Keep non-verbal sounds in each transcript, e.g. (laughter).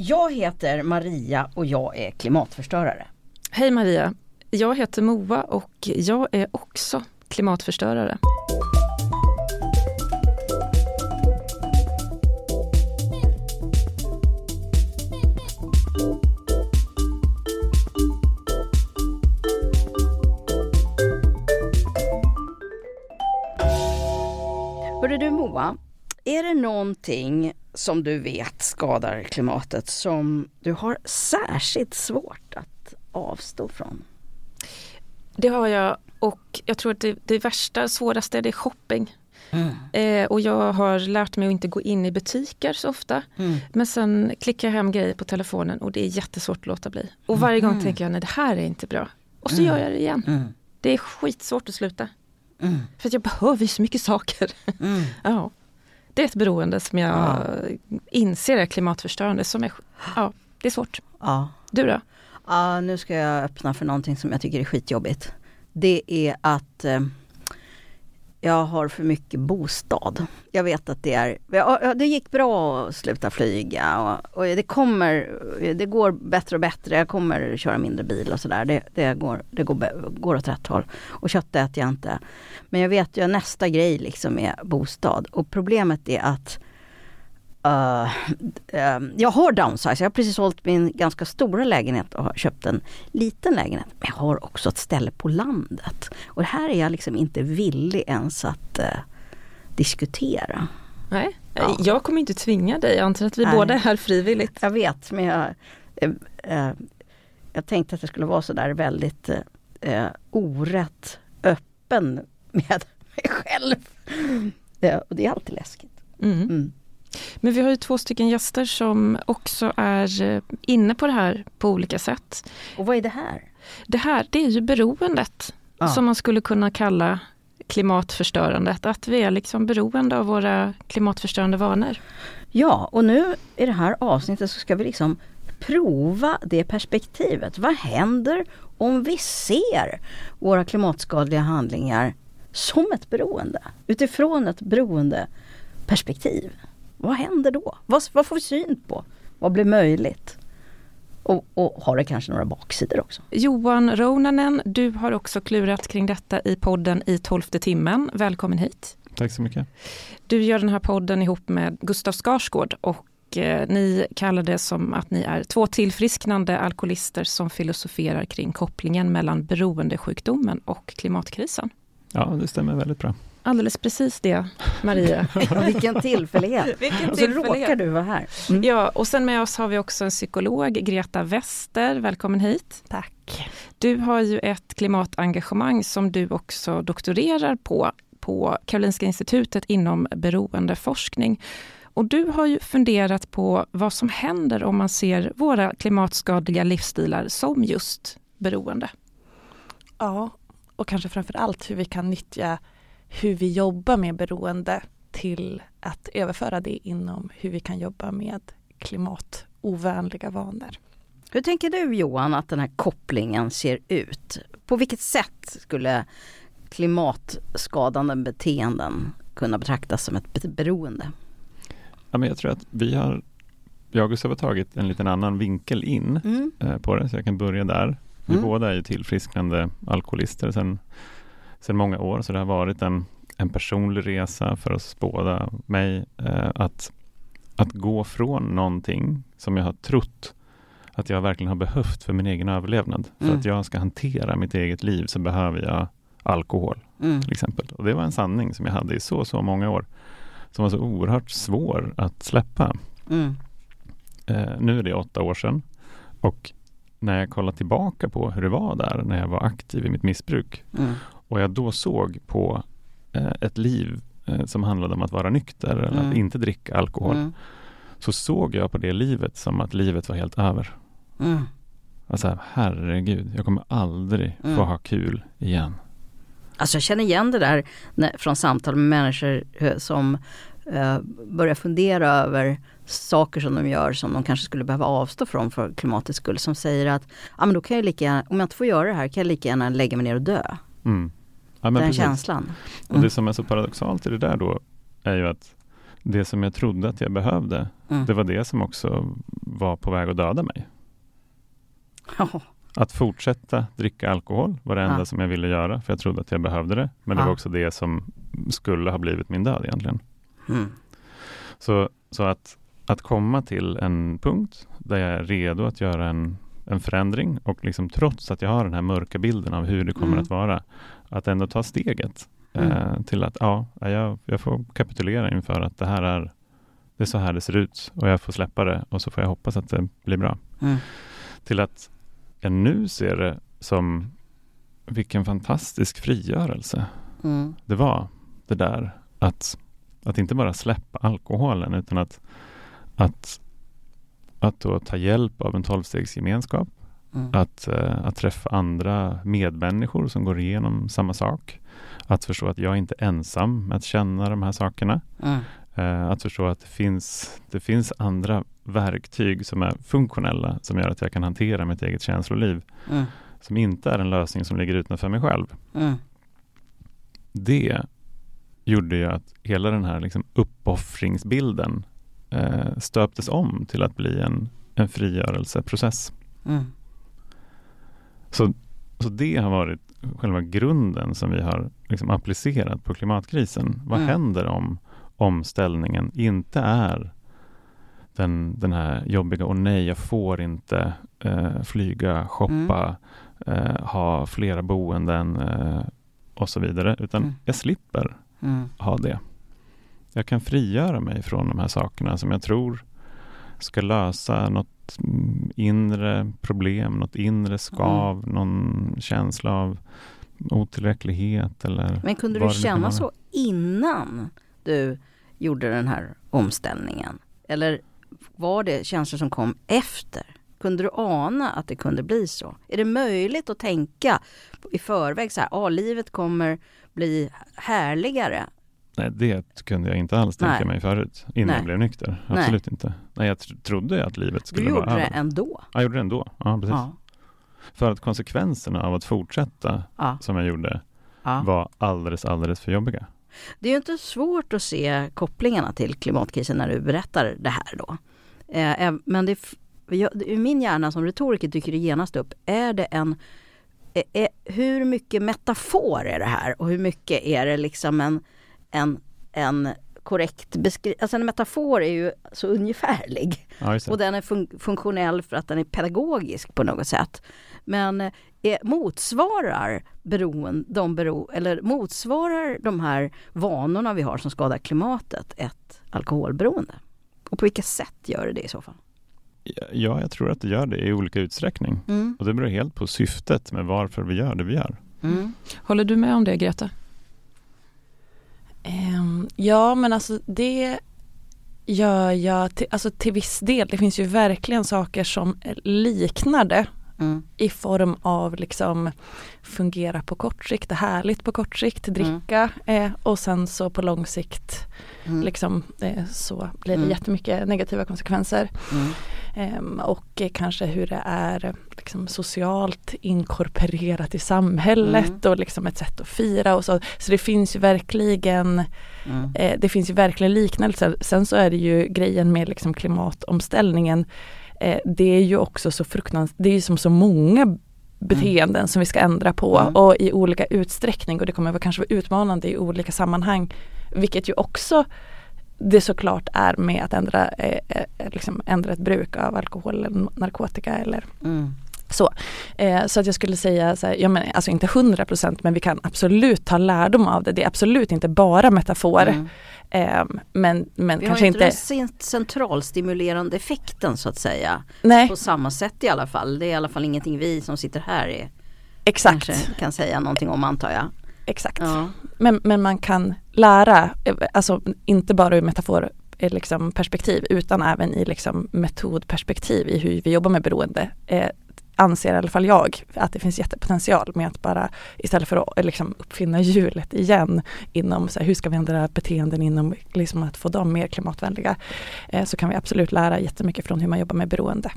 Jag heter Maria och jag är klimatförstörare. Hej Maria! Jag heter Moa och jag är också klimatförstörare. Hörru du Moa, är det någonting som du vet skadar klimatet som du har särskilt svårt att avstå från? Det har jag och jag tror att det, det värsta, svåraste, det är shopping. Mm. Eh, och jag har lärt mig att inte gå in i butiker så ofta. Mm. Men sen klickar jag hem grejer på telefonen och det är jättesvårt att låta bli. Och varje gång mm. tänker jag, nej det här är inte bra. Och så mm. gör jag det igen. Mm. Det är skitsvårt att sluta. Mm. För att jag behöver så mycket saker. (laughs) ja. Det är ett beroende som jag ja. inser är klimatförstörande. Som är, ja, det är svårt. Ja. Du då? Ja, nu ska jag öppna för någonting som jag tycker är skitjobbigt. Det är att eh, jag har för mycket bostad. Jag vet att det är, ja, det gick bra att sluta flyga och, och, det kommer, det går bättre och bättre. Jag kommer köra mindre bil och sådär. Det, det, går, det går, går åt rätt håll. Och kött äter jag inte. Men jag vet ju att nästa grej liksom är bostad. Och problemet är att Uh, uh, jag har downsize, jag har precis sålt min ganska stora lägenhet och har köpt en liten lägenhet. Men jag har också ett ställe på landet. Och här är jag liksom inte villig ens att uh, diskutera. Nej, ja. jag kommer inte tvinga dig, jag antar att vi Nej. båda är här frivilligt. Jag vet, men jag, jag tänkte att det skulle vara sådär väldigt orätt öppen med mig själv. och det är alltid läskigt. Mm. Mm. Men vi har ju två stycken gäster som också är eh, inne på det här på olika sätt. Och vad är det här? Det här det är ju beroendet ah. som man skulle kunna kalla klimatförstörandet. Att vi är liksom beroende av våra klimatförstörande vanor. Ja, och nu i det här avsnittet så ska vi liksom prova det perspektivet. Vad händer om vi ser våra klimatskadliga handlingar som ett beroende? Utifrån ett beroendeperspektiv. Vad händer då? Vad, vad får vi syn på? Vad blir möjligt? Och, och, har det kanske några baksidor också? Johan Rounanen, du har också klurat kring detta i podden i tolfte timmen. Välkommen hit. Tack så mycket. Du gör den här podden ihop med Gustav Skarsgård och eh, ni kallar det som att ni är två tillfrisknande alkoholister som filosoferar kring kopplingen mellan beroendesjukdomen och klimatkrisen. Ja, det stämmer väldigt bra alldeles precis det, Maria. (laughs) Vilken tillfällighet. Vilken och så råkar du vara här. Mm. Ja, och sen med oss har vi också en psykolog, Greta Wester. Välkommen hit. Tack. Du har ju ett klimatengagemang som du också doktorerar på, på Karolinska institutet inom beroendeforskning. Och du har ju funderat på vad som händer om man ser våra klimatskadliga livsstilar som just beroende. Ja, och kanske framför allt hur vi kan nyttja hur vi jobbar med beroende till att överföra det inom hur vi kan jobba med klimatovänliga vanor. Hur tänker du Johan att den här kopplingen ser ut? På vilket sätt skulle klimatskadande beteenden kunna betraktas som ett beroende? Ja, men jag tror att vi har, jag och Gustav har tagit en liten annan vinkel in mm. Eh, på det, så jag kan börja där. Vi mm. båda är ju tillfrisknande alkoholister sedan sedan många år, så det har varit en, en personlig resa för oss båda, mig, eh, att, att gå från någonting som jag har trott att jag verkligen har behövt för min egen överlevnad. Mm. För att jag ska hantera mitt eget liv så behöver jag alkohol, mm. till exempel. Och det var en sanning som jag hade i så, så många år, som var så oerhört svår att släppa. Mm. Eh, nu är det åtta år sedan och när jag kollar tillbaka på hur det var där när jag var aktiv i mitt missbruk mm. Och jag då såg på eh, ett liv eh, som handlade om att vara nykter eller mm. att inte dricka alkohol. Mm. Så såg jag på det livet som att livet var helt över. Mm. Alltså herregud, jag kommer aldrig få mm. ha kul igen. Alltså jag känner igen det där när, från samtal med människor eh, som eh, börjar fundera över saker som de gör som de kanske skulle behöva avstå från för klimatets skull. Som säger att, ja men då kan jag lika gärna, om jag inte får göra det här kan jag lika gärna lägga mig ner och dö. Mm. Ja, den precis. känslan. Mm. Och det som är så paradoxalt i det där då är ju att det som jag trodde att jag behövde, Mm. det var det som också var på väg att döda mig. Ja. Att fortsätta dricka alkohol var det enda Ja. som jag ville göra, för jag trodde att jag behövde det. Men det Ja. var också det som skulle ha blivit min död egentligen. Mm. Så, så att, att komma till en punkt där jag är redo att göra en, en förändring och liksom trots att jag har den här mörka bilden av hur det kommer Mm. att vara, att ändå ta steget Mm. eh, till att ja, jag, jag får kapitulera inför att det här är det är så här det ser ut och jag får släppa det och så får jag hoppas att det blir bra. Mm. Till att jag nu ser det som vilken fantastisk frigörelse Mm. det var det där att, att inte bara släppa alkoholen utan att, att, att då ta hjälp av en tolvstegsgemenskap, Mm. att, eh, att träffa andra medmänniskor som går igenom samma sak, att förstå att jag inte är ensam med att känna de här sakerna, Mm. eh, att förstå att det finns, det finns andra verktyg som är funktionella som gör att jag kan hantera mitt eget känsloliv Mm. som inte är en lösning som ligger utanför mig själv. Mm. det gjorde ju att hela den här liksom uppoffringsbilden eh, stöptes om till att bli en, en frigörelseprocess. Mm. Så, så det har varit själva grunden som vi har liksom applicerat på klimatkrisen. Vad Mm. händer om omställningen inte är den, den här jobbiga, och nej, jag får inte eh, flyga, shoppa, eh, ha flera boenden eh, och så vidare, utan Mm. jag slipper Mm. ha det. Jag kan frigöra mig från de här sakerna som jag tror ska lösa något mm, inre problem, något inre skav, Mm. någon känsla av otillräcklighet eller Men kunde du känna så innan du gjorde den här omställningen? Eller var det känslor som kom efter? Kunde du ana att det kunde bli så? Är det möjligt att tänka i förväg så här, ah, livet kommer bli härligare? Nej, det kunde jag inte alls tänka Nej. mig förut innan Nej. jag blev nykter. Nej. Absolut inte. Nej, jag tr- trodde att livet Du skulle gjorde vara det över. ändå? Jag gjorde det ändå. Ja, precis. Ja. För att konsekvenserna av att fortsätta Ja. som jag gjorde Ja. var alldeles, alldeles för jobbiga. Det är ju inte svårt att se kopplingarna till klimatkrisen när du berättar det här då. Eh, äv- men det, jag, i min hjärna som retoriker dyker det genast upp, är det en är, är, hur mycket metafor är det här och hur mycket är det liksom en, en, en korrekt beskrivning? Alltså en metafor är ju så ungefärlig. Ja. Och den är fun- funktionell för att den är pedagogisk på något sätt. Men eh, är, motsvarar beroen, de bero, eller motsvarar de här vanorna vi har som skadar klimatet ett alkoholberoende? Och på vilket sätt gör det det i så fall? Ja, jag tror att det gör det i olika utsträckning. Mm. Och det beror helt på syftet med varför vi gör det vi gör. Mm. Håller du med om det Greta? Ehm, ja men alltså det gör jag till, alltså till viss del. Det finns ju verkligen saker som liknar det Mm. i form av liksom fungera på kort sikt, härligt på kort sikt, dricka eh, och sen så på lång sikt Mm. liksom eh, så blir det Mm. jättemycket negativa konsekvenser. Mm. Ehm, och kanske hur det är liksom, socialt inkorporerat i samhället Mm. och liksom ett sätt att fira och så. Så det finns ju verkligen Mm. eh, det finns ju verkligen liknelser. Sen så är det ju grejen med liksom klimatomställningen eh, det är ju också så fruktansvärt, det är ju som så många beteenden som vi ska ändra på Mm. och i olika utsträckning och det kommer vara kanske vara utmanande i olika sammanhang. Vilket ju också det såklart är med att ändra, eh, eh, liksom ändra ett bruk av alkohol eller narkotika eller Mm. så. Eh, så att jag skulle säga, så här, ja, men, alltså inte 100% men vi kan absolut ta lärdom av det. Det är absolut inte bara metafor. Mm. Eh, men men Vi har kanske ju inte inte, den cent- centralstimulerande effekten så att säga. nej På samma sätt i alla fall. Det är i alla fall ingenting vi som sitter här är, exakt. kanske kan säga någonting om antar jag. Exakt. Ja. Men, men man kan lära, alltså inte bara ur metafor eh, liksom, perspektiv utan även i liksom, metodperspektiv i hur vi jobbar med beroende. Eh, anser i alla fall jag att det finns jättepotential med att bara istället för att eh, liksom, uppfinna hjulet igen inom så här, hur ska vi ändra beteenden inom liksom, att få dem mer klimatvänliga eh, så kan vi absolut lära jättemycket från hur man jobbar med beroende.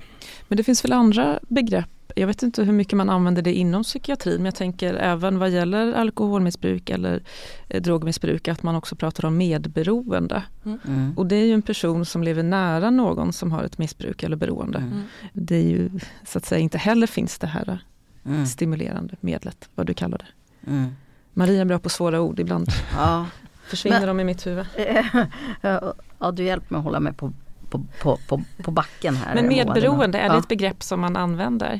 Men det finns väl andra begrepp Jag vet inte hur mycket man använder det inom psykiatrin men jag tänker även vad gäller alkoholmissbruk eller eh, drogmissbruk att man också pratar om medberoende. Mm. mm. Och det är ju en person som lever nära någon som har ett missbruk eller beroende. Mm. Det är ju så att säga inte heller finns det här mm. stimulerande medlet, vad du kallar det. Mm. Maria är bra på svåra ord ibland. (laughs) Ja. Försvinner Men, de i mitt huvud. (laughs) ja, du hjälper mig att hålla mig på på, på, på, på backen här. Men medberoende, är det ett begrepp som man använder?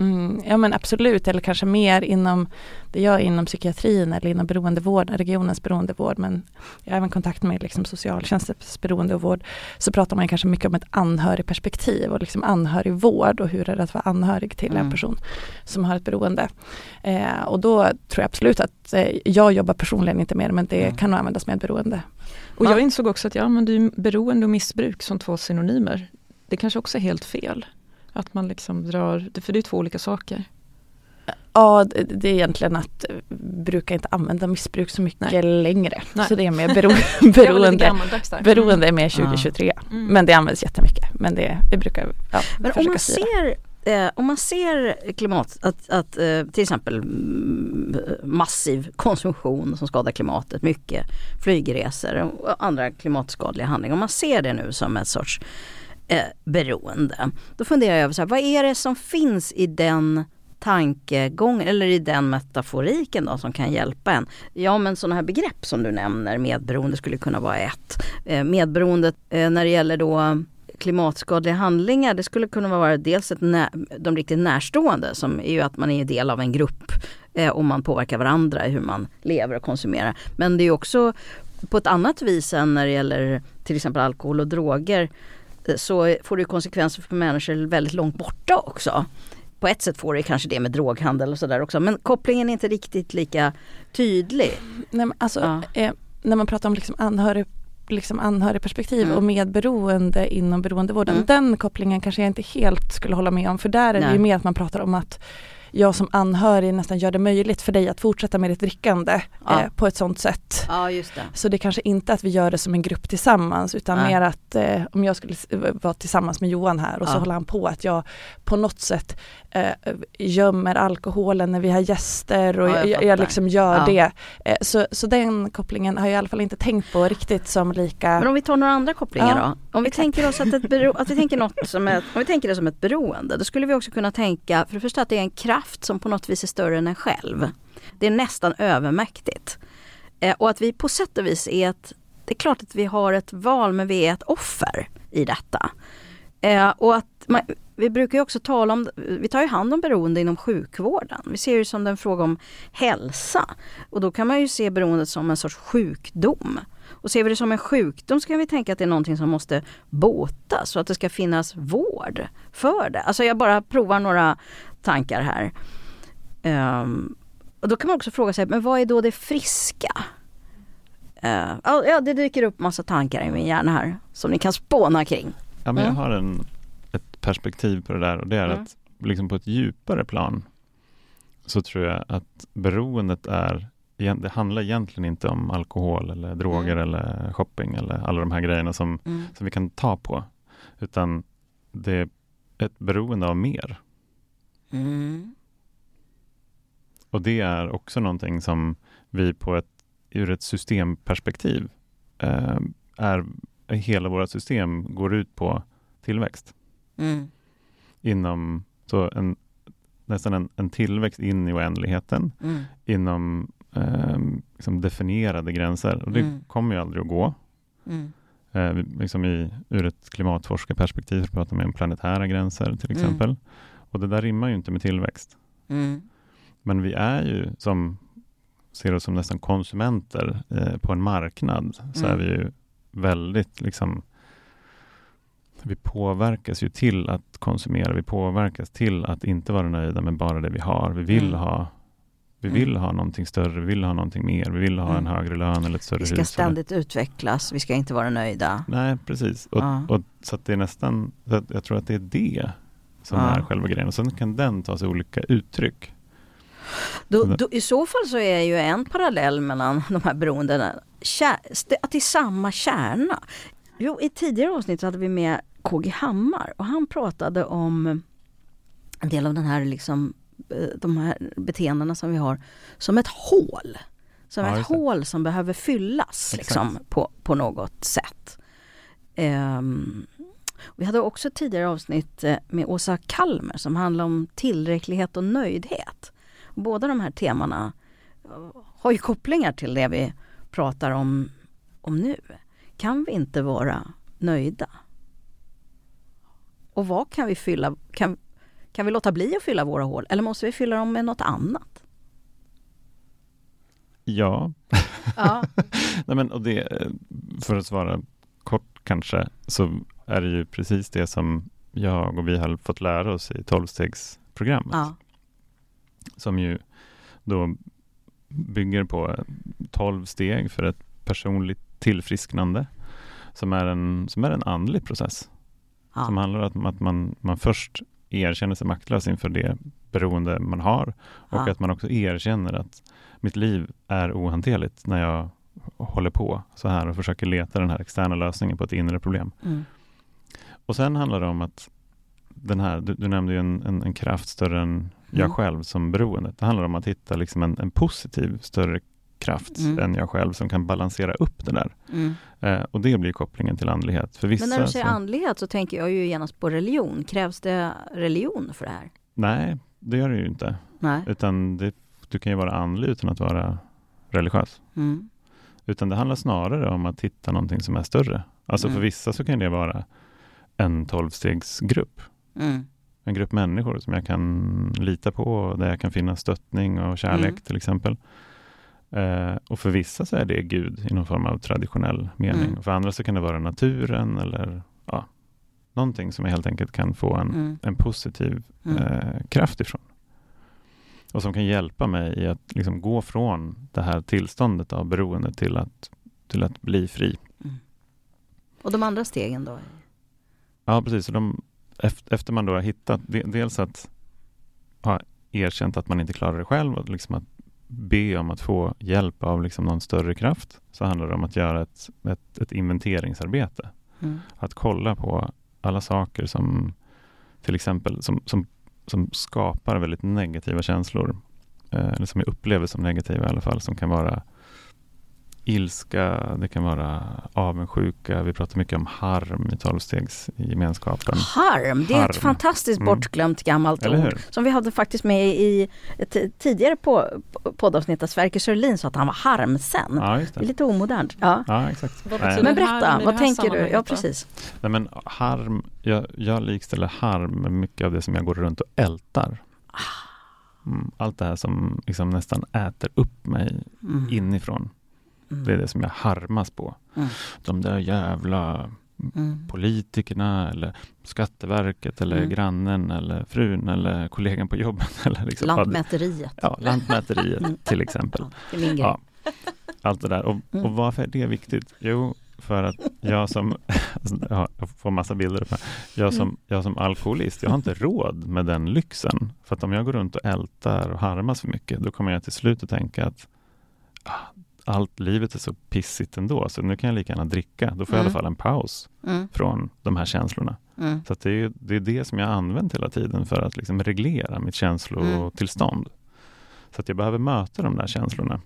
Mm, ja men absolut, eller kanske mer inom det jag är inom psykiatrin eller inom beroendevård, regionens beroendevård, men jag har även kontakt med liksom socialtjänstens beroendevård, så pratar man kanske mycket om ett anhörigperspektiv och liksom anhörigvård och hur är det att vara anhörig till mm. en person som har ett beroende. Eh, och då tror jag absolut att eh, jag jobbar personligen inte med det, men det mm. kan nog användas med beroende. Och jag insåg också att jag använder beroende och missbruk som två synonymer. Det kanske också är helt fel. Att man liksom drar, för det är två olika saker. Ja, det är egentligen att eh, brukar inte använda missbruk så mycket Nej. längre. Nej. Så det är mer (laughs) bero beroende. beroende är mer 2023. Mm. Men det används jättemycket. Men det, vi brukar ja, Men om man ser eh, om man ser klimat, att, att eh, till exempel mm, massiv konsumtion som skadar klimatet, mycket flygresor och andra klimatskadliga handlingar. Om man ser det nu som ett sorts eh, beroende. Då funderar jag över så här, vad är det som finns i den tankegången eller i den metaforiken då som kan hjälpa en. Ja men sådana här begrepp som du nämner, medberoende skulle kunna vara ett. Eh, medberoendet eh, när det gäller då klimatskadliga handlingar, det skulle kunna vara dels ett de riktigt närstående som är ju att man är del av en grupp eh, och man påverkar varandra i hur man lever och konsumerar. Men det är också på ett annat vis än när det gäller till exempel alkohol och droger så får det konsekvenser för människor väldigt långt borta också. På ett sätt får det kanske det med droghandel och sådär också men kopplingen är inte riktigt lika tydlig. Nej, men alltså, ja. eh, när man pratar om liksom anhörig liksom anhörigperspektiv mm. och medberoende inom beroendevården. Mm. Den kopplingen kanske jag inte helt skulle hålla med om för där är Nej. det ju mer att man pratar om att jag som anhörig nästan gör det möjligt för dig att fortsätta med ditt drickande ja. eh, på ett sånt sätt. Ja, just det. Så det är kanske inte att vi gör det som en grupp tillsammans utan ja. mer att eh, om jag skulle vara tillsammans med Johan här och så håller han på att jag på något sätt eh, gömmer alkoholen när vi har gäster och jag, jag, jag, liksom gör det. Eh, så, så den kopplingen har jag i alla fall inte tänkt på riktigt som lika Men om vi tar några andra kopplingar då? Om vi tänker oss att, ett bero, att vi tänker något som ett, om vi tänker det som ett beroende, då skulle vi också kunna tänka för det första att det är en kraft kraft som på något vis är större än en själv. Det är nästan övermäktigt. Eh, och att vi på sätt och vis är ett, det är klart att vi har ett val men vi är ett offer i detta. Eh, och att man, vi brukar ju också tala om, vi tar ju hand om beroende inom sjukvården. Vi ser det som en fråga om hälsa. Och då kan man ju se beroendet som en sorts sjukdom. Och ser vi det som en sjukdom så kan vi tänka att det är någonting som måste botas och att det ska finnas vård för det. Alltså jag bara provar några tankar här. Um, och då kan man också fråga sig, men vad är då det friska? Uh, ja, det dyker upp massa tankar i min hjärna här som ni kan spåna kring. Ja, men mm. Jag har en, ett perspektiv på det där och det är mm. att liksom på ett djupare plan så tror jag att beroendet är det handlar egentligen inte om alkohol eller droger mm. eller shopping eller alla de här grejerna som, mm. som vi kan ta på. Utan det är ett beroende av mer. Mm. Och det är också någonting som vi på ett, ur ett systemperspektiv eh, är, hela vårt system går ut på tillväxt. Mm. Inom så en, nästan en, en tillväxt in i oändligheten mm. inom eh, liksom definierade gränser. Och det mm. kommer ju aldrig att gå. Mm. Eh, liksom i, ur ett klimatforskarperspektiv pratar man om planetära gränser till mm. exempel. Och det där rimmar ju inte med tillväxt. Mm. Men vi är ju som ser oss som nästan konsumenter eh, på en marknad så är vi ju väldigt liksom vi påverkas ju till att konsumera, vi påverkas till att inte vara nöjda med bara det vi har. Vi vill mm. ha vi vill mm. ha någonting större, vi vill ha någonting mer, vi vill ha mm. en högre lön eller ett större hus. Vi ska ständigt eller... utvecklas, vi ska inte vara nöjda. Nej, precis. Och, ja. och så det är nästan, jag tror att det är det som ja. är själva grejen. Och sen kan den ta sig olika uttryck. Då, då, I så fall så är ju en parallell mellan de här beroendena att det är samma kärna. Jo, I tidigare avsnitt hade vi med KG Hammar och han pratade om en del av den här liksom, eh, de här beteendena som vi har som ett hål. Som Ja, ett hål som behöver fyllas liksom, på, på något sätt. Ehm, vi hade också tidigare avsnitt eh, med Åsa Kalmer som handlar om tillräcklighet och nöjdhet. Båda de här temana eh, har ju kopplingar till det vi pratar om, om nu. Kan vi inte vara nöjda? Och vad kan vi fylla? Kan, kan vi låta bli att fylla våra hål eller måste vi fylla dem med något annat? Ja, Ja. (laughs) Nej, men, och det, eh, för att svara kort kanske, så är det ju precis det som jag och vi har fått lära oss i tolvstegsprogrammet. ja. Som ju då bygger på 12 steg för ett personligt tillfrisknande. Som är en, som är en andlig process. Som ja. handlar om att man, man först erkänner sig maktlös inför det beroende man har. Och Ja. att man också erkänner att mitt liv är ohanterligt när jag håller på så här och försöker leta den här externa lösningen på ett inre problem. Mm. Och sen handlar det om att den här, du, du nämnde ju en, en, en kraft större än jag Mm. själv som beroendet. Det handlar om att hitta liksom en, en positiv större kraft Mm. än jag själv som kan balansera upp det där. Mm. Eh, och det blir kopplingen till andlighet. För vissa Men när du säger så, andlighet så tänker jag ju genast på religion. Krävs det religion för det här? Nej, det gör det ju inte. Nej. Utan det, du kan ju vara andlig utan att vara religiös. Mm. Utan det handlar snarare om att hitta någonting som är större. Alltså Mm. för vissa så kan det vara en tolvstegsgrupp. Mm. En grupp människor som jag kan lita på, där jag kan finna stöttning och kärlek Mm. till exempel. Eh, och för vissa så är det Gud i någon form av traditionell mening. Mm. För andra så kan det vara naturen eller ja, någonting som jag helt enkelt kan få en, Mm. en positiv Mm. eh, kraft ifrån. Och som kan hjälpa mig i att liksom gå från det här tillståndet av beroende till att, till att bli fri. Och de andra stegen då? Ja, precis. Så de, efter, man då har hittat, de, dels att ha erkänt att man inte klarar det själv och liksom att be om att få hjälp av liksom någon större kraft, så handlar det om att göra ett, ett, ett inventeringsarbete. Mm. Att kolla på alla saker som till exempel som, som, som skapar väldigt negativa känslor. Eh, eller som jag upplever som negativa i alla fall, som kan vara ilska, det kan vara avundsjuka. Vi pratar mycket om harm i tolvstegsgemenskapen. Harm, det är ett fantastiskt Mm. bortglömt gammalt Eller ord. Som vi hade faktiskt med i ett tidigare på, poddavsnitt där Sverker Sörlin sa att han var harmsen. Ja, just Det är det. lite omodernt. Ja. Ja, exakt. Men det berätta, harm vad det tänker du? Ja, precis. Nej, men harm, jag, jag likställer harm med mycket av det som jag går runt och ältar. Mm, allt det här som liksom nästan äter upp mig Mm. inifrån. Mm. Det är det som jag harmas på. Mm. De där jävla Mm. politikerna eller Skatteverket eller Mm. grannen eller frun eller kollegan på jobbet. (laughs) Eller liksom, Lantmäteriet. Ja, Lantmäteriet Mm. till exempel. Ja. Ja, allt det där. Och, Mm. och varför är det viktigt? Jo, för att jag som, (laughs) ja, jag får massa bilder upp här. Jag som, Mm. jag som alkoholist, jag har inte råd med den lyxen. För att om jag går runt och ältar och harmas för mycket, då kommer jag till slut att tänka att ah, allt livet är så pissigt ändå, så nu kan jag lika gärna dricka. Då får jag i Mm. alla fall en paus Mm. från de här känslorna. Mm. Så att det, är, det är det som jag har använt hela tiden för att liksom reglera mitt känslotillstånd. Så att jag behöver möta de där känslorna.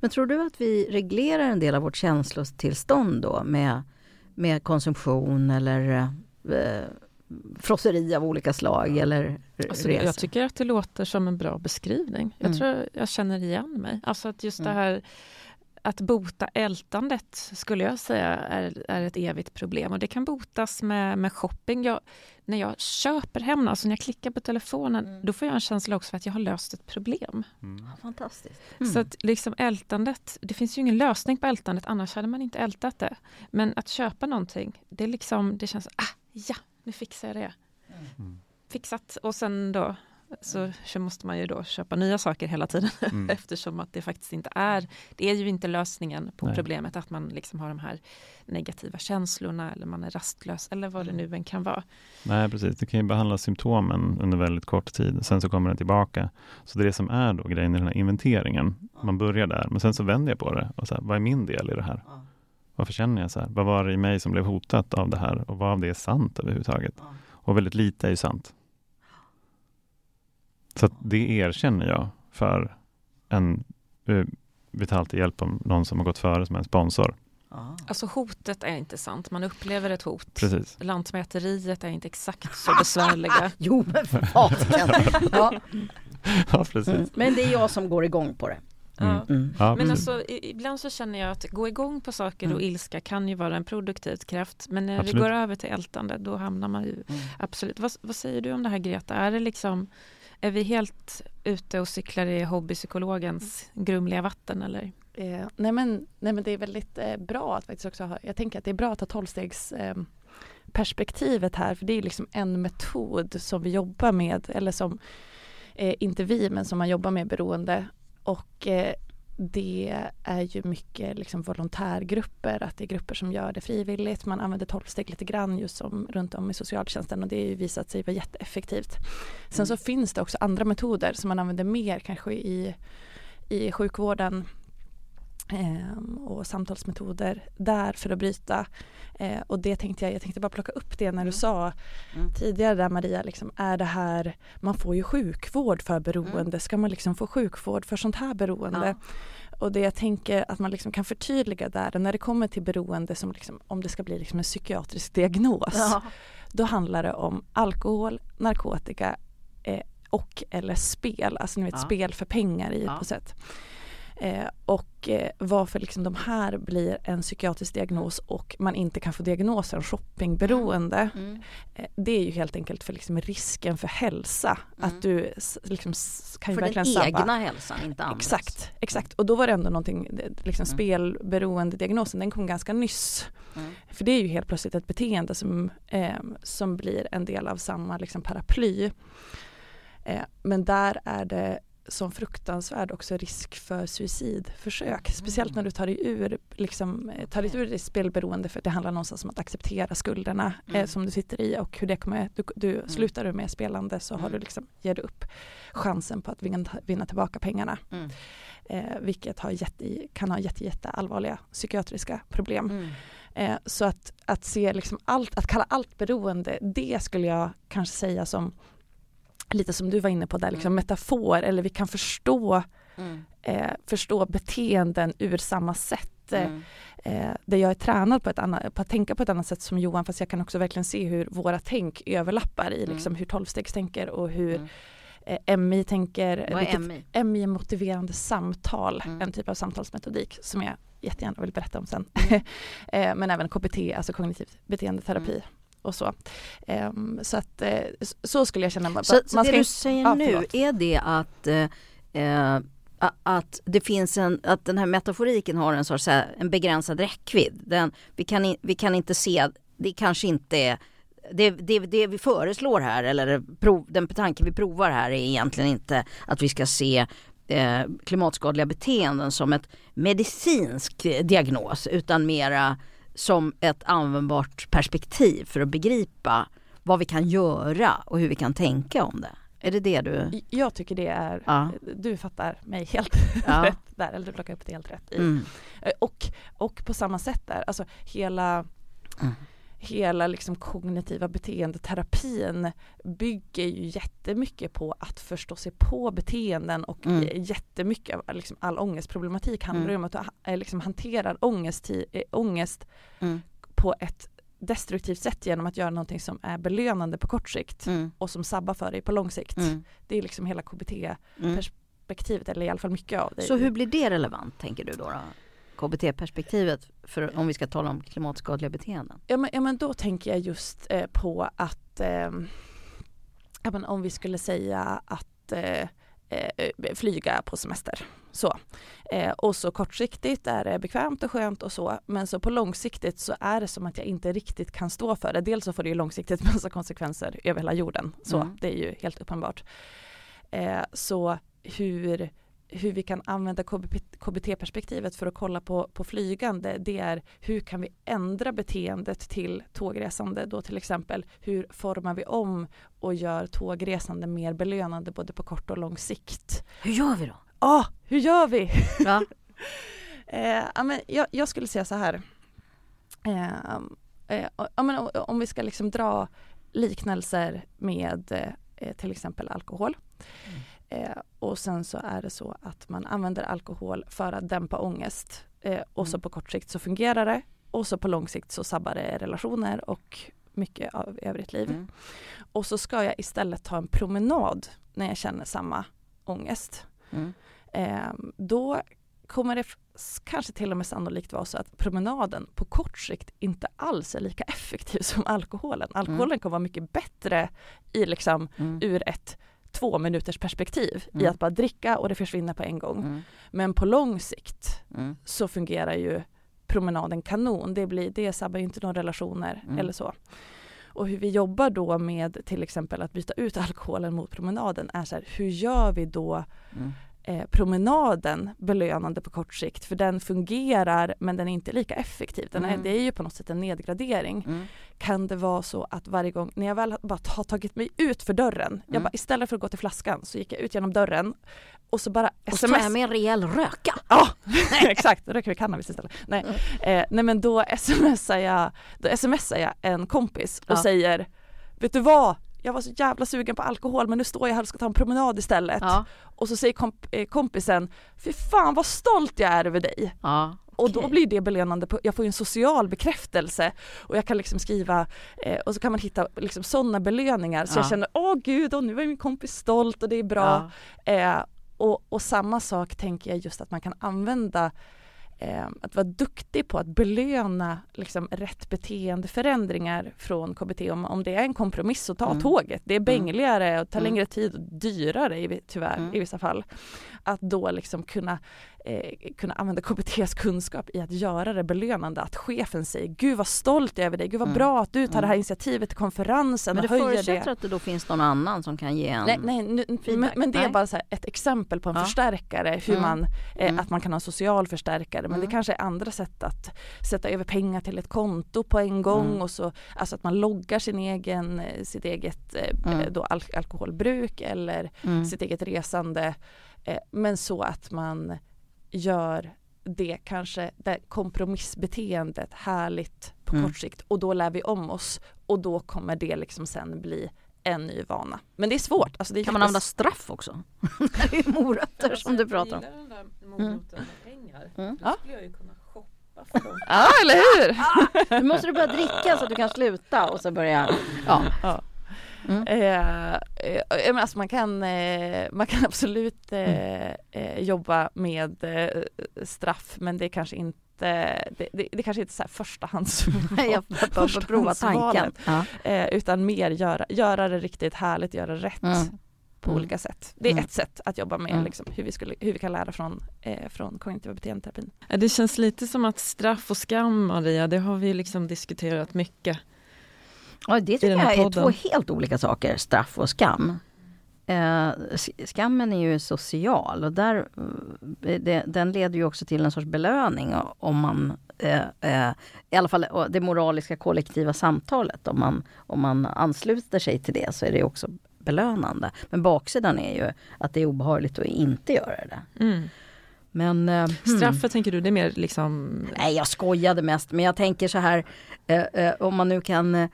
Men tror du att vi reglerar en del av vårt känslotillstånd då med, med konsumtion eller eh, frosseri av olika slag eller Alltså, resor? jag tycker att det låter som en bra beskrivning. Jag Mm. tror jag känner igen mig. Alltså att just Mm. det här att bota ältandet skulle jag säga är, är ett evigt problem och det kan botas med, med shopping. Jag, när jag köper hem, alltså när jag klickar på telefonen, Mm. då får jag en känsla också för att jag har löst ett problem. Ja, fantastiskt. Så att liksom ältandet, det finns ju ingen lösning på ältandet, annars hade man inte ältat det. Men att köpa någonting, det, är liksom, det känns, ah, ja, nu fixar jag det. Mm. Fixat. Och sen då så så måste man ju då köpa nya saker hela tiden (laughs) Mm. eftersom att det faktiskt inte är, det är ju inte lösningen på Nej. problemet att man liksom har de här negativa känslorna eller man är rastlös eller vad det Mm. nu än kan vara. Nej, precis. Det kan ju behandla symptomen under väldigt kort tid. Sen så kommer den tillbaka. Så det är det som är då grejen i den här inventeringen. Man börjar där, men sen så vänder jag på det. Och så här, vad är min del i det här? Varför känner jag så här? Vad var det i mig som blev hotat av det här? Och vad av det är sant överhuvudtaget? Och väldigt lite är ju sant. Så det erkänner jag för en uh, vi tar alltid hjälp om någon som har gått före som en sponsor. Alltså hotet är inte sant, man upplever ett hot. Precis. Lantmäteriet är inte exakt så besvärliga. (laughs) jo men (laughs) ja. ja, precis. Mm. Men det är jag som går igång på det. Mm. Mm. Ja, men alltså, ibland så känner jag att gå igång på saker och mm. ilska kan ju vara en produktiv kraft. Men när absolut. vi går över till ältande då hamnar man ju mm. absolut. Vad, vad, säger du om det här Greta? Är det liksom är vi helt ute och cyklar i hobbypsykologens grumliga vatten eller? Eh, nej, men, nej men det är väldigt eh, bra att faktiskt också ha, jag tänker att det är bra att ha tolvstegs eh, perspektivet här för det är liksom en metod som vi jobbar med eller som eh, inte vi men som man jobbar med beroende och eh, det är ju mycket liksom volontärgrupper, att det är grupper som gör det frivilligt. Man använder tolvsteg lite grann just som runt om i socialtjänsten och det har ju visat sig vara jätteeffektivt. Sen mm. så finns det också andra metoder som man använder mer kanske i, i sjukvården och samtalsmetoder där för att bryta. Eh, och det tänkte jag, jag tänkte bara plocka upp det när du mm. sa mm. tidigare där Maria, liksom, är det här, man får ju sjukvård för beroende, mm. ska man liksom få sjukvård för sånt här beroende? Ja. Och det jag tänker att man liksom kan förtydliga där, när det kommer till beroende som liksom, om det ska bli liksom en psykiatrisk diagnos, ja. då handlar det om alkohol, narkotika eh, och eller spel, alltså ni vet ja. spel för pengar i ja. på sätt. Eh, och eh, varför liksom de här blir en psykiatrisk diagnos och man inte kan få diagnosen shoppingberoende. Mm. mm. Eh, det är ju helt enkelt för liksom risken för hälsa. Mm. Att du liksom kan för verkligen sabba. För den egna hälsan, inte andras. Exakt, exakt. Och då var det ändå någonting, liksom mm. spelberoende diagnosen den kom ganska nyss. Mm. För det är ju helt plötsligt ett beteende som, som blir en del av samma liksom, paraply. Men där är det som fruktansvärd också risk för suicidförsök. Speciellt mm. när du tar dig ur, liksom, eh, tar dig ur det spelberoende för det handlar någonstans om att acceptera skulderna eh, mm. eh, som du sitter i och hur det kommer, du, du mm. slutar du med spelande så har du mm. liksom, ger du upp chansen på att vinna, vinna tillbaka pengarna. Mm. Eh, vilket har jätte, kan ha jätte, jätte allvarliga psykiatriska problem. Mm. Eh, så att, att se liksom allt, att kalla allt beroende, det skulle jag kanske säga som lite som du var inne på där, liksom mm. metafor eller vi kan förstå, mm. eh, förstå beteenden ur samma sätt. Eh, mm. Eh, där jag är tränad på, ett annat, på att tänka på ett annat sätt som Johan fast jag kan också verkligen se hur våra tänk överlappar i mm. liksom, hur tolvstegstänker och hur mm. eh, MI tänker. Vad är MI? MI är motiverande samtal, mm. en typ av samtalsmetodik som jag jättegärna vill berätta om sen. (laughs) eh, men även KBT, alltså kognitiv beteendeterapi och så. Um, så att eh, så skulle jag känna. Man, så, så det du säger ja, nu är det att eh, att det finns en, att den här metaforiken har en sorts en begränsad räckvidd. Den, vi, kan, vi kan inte se, det kanske inte är det, det, det vi föreslår här eller prov, den tanke vi provar här är egentligen inte att vi ska se eh, klimatskadliga beteenden som ett medicinsk diagnos utan mera som ett användbart perspektiv för att begripa vad vi kan göra och hur vi kan tänka om det. Är det det du? Jag tycker det är, ja. du fattar mig helt (laughs) ja. rätt där, eller du plockar upp det helt rätt i. Mm. Eh, och, och på samma sätt där, alltså hela mm hela liksom kognitiva beteendeterapin bygger ju jättemycket på att förstå sig på beteenden och mm. jättemycket av liksom all ångestproblematik handlar mm. om att du liksom hanterar ångest, eh, ångest mm. på ett destruktivt sätt genom att göra någonting som är belönande på kort sikt mm. och som sabbar för dig på lång sikt. Mm. Det är liksom hela KBT-perspektivet, eller i alla fall mycket av det. Så hur blir det relevant tänker du då? då? KBT-perspektivet för om vi ska tala om klimatskadliga beteenden? Ja men, ja, men då tänker jag just eh, på att eh, ja, men om vi skulle säga att eh, eh flyga på semester. Så. Eh, och så kortsiktigt är det bekvämt och skönt och så men så på långsiktigt så är det som att jag inte riktigt kan stå för det. Dels så får det ju långsiktigt (laughs) massa konsekvenser över hela jorden. Så mm. det är ju helt uppenbart. Eh, så hur hur vi kan använda KBT-perspektivet för att kolla på, på flygande, det är hur kan vi ändra beteendet till tågresande då till exempel. Hur formar vi om och gör tågresande mer belönande både på kort och lång sikt. Hur gör vi då? Ja, ah, hur gör vi? Ja. (laughs) eh, men jag, jag, skulle säga så här. Eh, eh, men, om vi ska liksom dra liknelser med eh, till exempel alkohol. Mm. Eh, och sen så är det så att man använder alkohol för att dämpa ångest eh, och så mm. på kort sikt så fungerar det och så på lång sikt så sabbar det relationer och mycket av övrigt liv. Mm. Och så ska jag istället ta en promenad när jag känner samma ångest. Mm. Eh, då kommer det kanske till och med sannolikt vara så att promenaden på kort sikt inte alls är lika (laughs) effektiv som alkoholen. Alkoholen mm. kommer vara mycket bättre i liksom mm. ur ett två minuters perspektiv mm. i att bara dricka och det försvinner på en gång. Mm. Men på lång sikt mm. så fungerar ju promenaden kanon. Det, blir, det sabbar ju inte några relationer eller så. Och hur vi jobbar då med till exempel att byta ut (laughs) alkoholen mot promenaden är så här, hur gör vi då mm eh, promenaden belönande på kort sikt för den fungerar men den är inte lika effektiv. Den är, mm. Det är ju på något sätt en nedgradering. Mm. Kan det vara så att varje gång när jag väl bara har tagit mig ut för dörren, mm. jag bara, istället för att gå till flaskan så gick jag ut genom dörren och så bara sms. Och så tar jag med en rejäl röka. Ja (laughs) (laughs) exakt, då röker vi cannabis istället. Nej, mm. eh, nej men då smsar jag, då smsar jag en kompis och ja. säger Vet du vad? Jag var så jävla sugen på alkohol men nu står jag här och ska ta en promenad istället. Ja. Och så säger komp eh, kompisen, fy fan vad stolt jag är över dig. Ja. Och då blir det belönande, på, jag får ju en social bekräftelse och jag kan liksom skriva eh, och så kan man hitta liksom sådana belöningar så ja. jag känner åh gud, och nu är min kompis stolt och det är bra. Ja. Eh, och, och, samma sak tänker jag just att man kan använda eh, att vara duktig på att belöna liksom, rätt beteendeförändringar från KBT. Om, om det är en kompromiss så ta mm. tåget. Det är mm. bängligare och tar mm. längre tid och dyrare i, tyvärr mm. i vissa fall. Att då liksom kunna eh, kunna använda KBTs kunskap i att göra det belönande. Att chefen säger Gud vad stolt jag är över dig, Gud vad mm. bra att du tar det här mm. initiativet till konferensen. Men det förutsätter det. att det då finns någon annan som kan ge en Nej, nej nu, men, men, det är bara så ett exempel på en ja. förstärkare, hur mm. man, eh, mm. att man kan ha en social förstärkare. Men det mm. kanske är andra sätt att sätta över pengar till ett konto på en gång mm. och så, alltså att man loggar sin egen, eh, sitt eget eh, då al alkoholbruk eller sitt eget resande. Eh, men så att man gör det kanske, det kompromissbeteendet härligt på mm. kort sikt och då lär vi om oss och då kommer det liksom sen bli en ny vana. Men det är svårt. Alltså det är kan man använda straff också? (laughs) det är morötter alltså, som du pratar om. Jag den där moroten med pengar. Mm. Då skulle jag ju kunna shoppa för dem. Ja eller hur! Ah, (laughs) nu måste du börja dricka så att du kan sluta och så börja ja. ja. Mm. Eh, eh, alltså man, kan, eh, man kan (laughs) absolut eh, mm. Eh, jobba med eh, straff men det är kanske inte det, det, det kanske inte är så här förstahands (laughs) jag får prova tanken. Ja. utan mer göra, göra det riktigt härligt, göra rätt mm. på mm. olika sätt. Det är mm. ett sätt att jobba med mm. liksom, hur, vi skulle, hur vi kan lära från, eh, från kognitiva beteendeterapin. Det känns lite som att straff och skam Maria, det har vi liksom diskuterat mycket Ja, det tycker jag är två helt olika saker, straff och skam. Eh, skammen är ju social och där, eh, det, den leder ju också till en sorts belöning om man eh, eh, i alla fall det moraliska kollektiva samtalet. Om man, om man ansluter sig till det så är det också belönande. Men baksidan är ju att det är obehagligt att inte göra det. Mm. Men, eh, hmm. Straffet tänker du, det är mer liksom? Nej jag skojade mest men jag tänker så här eh, om man nu kan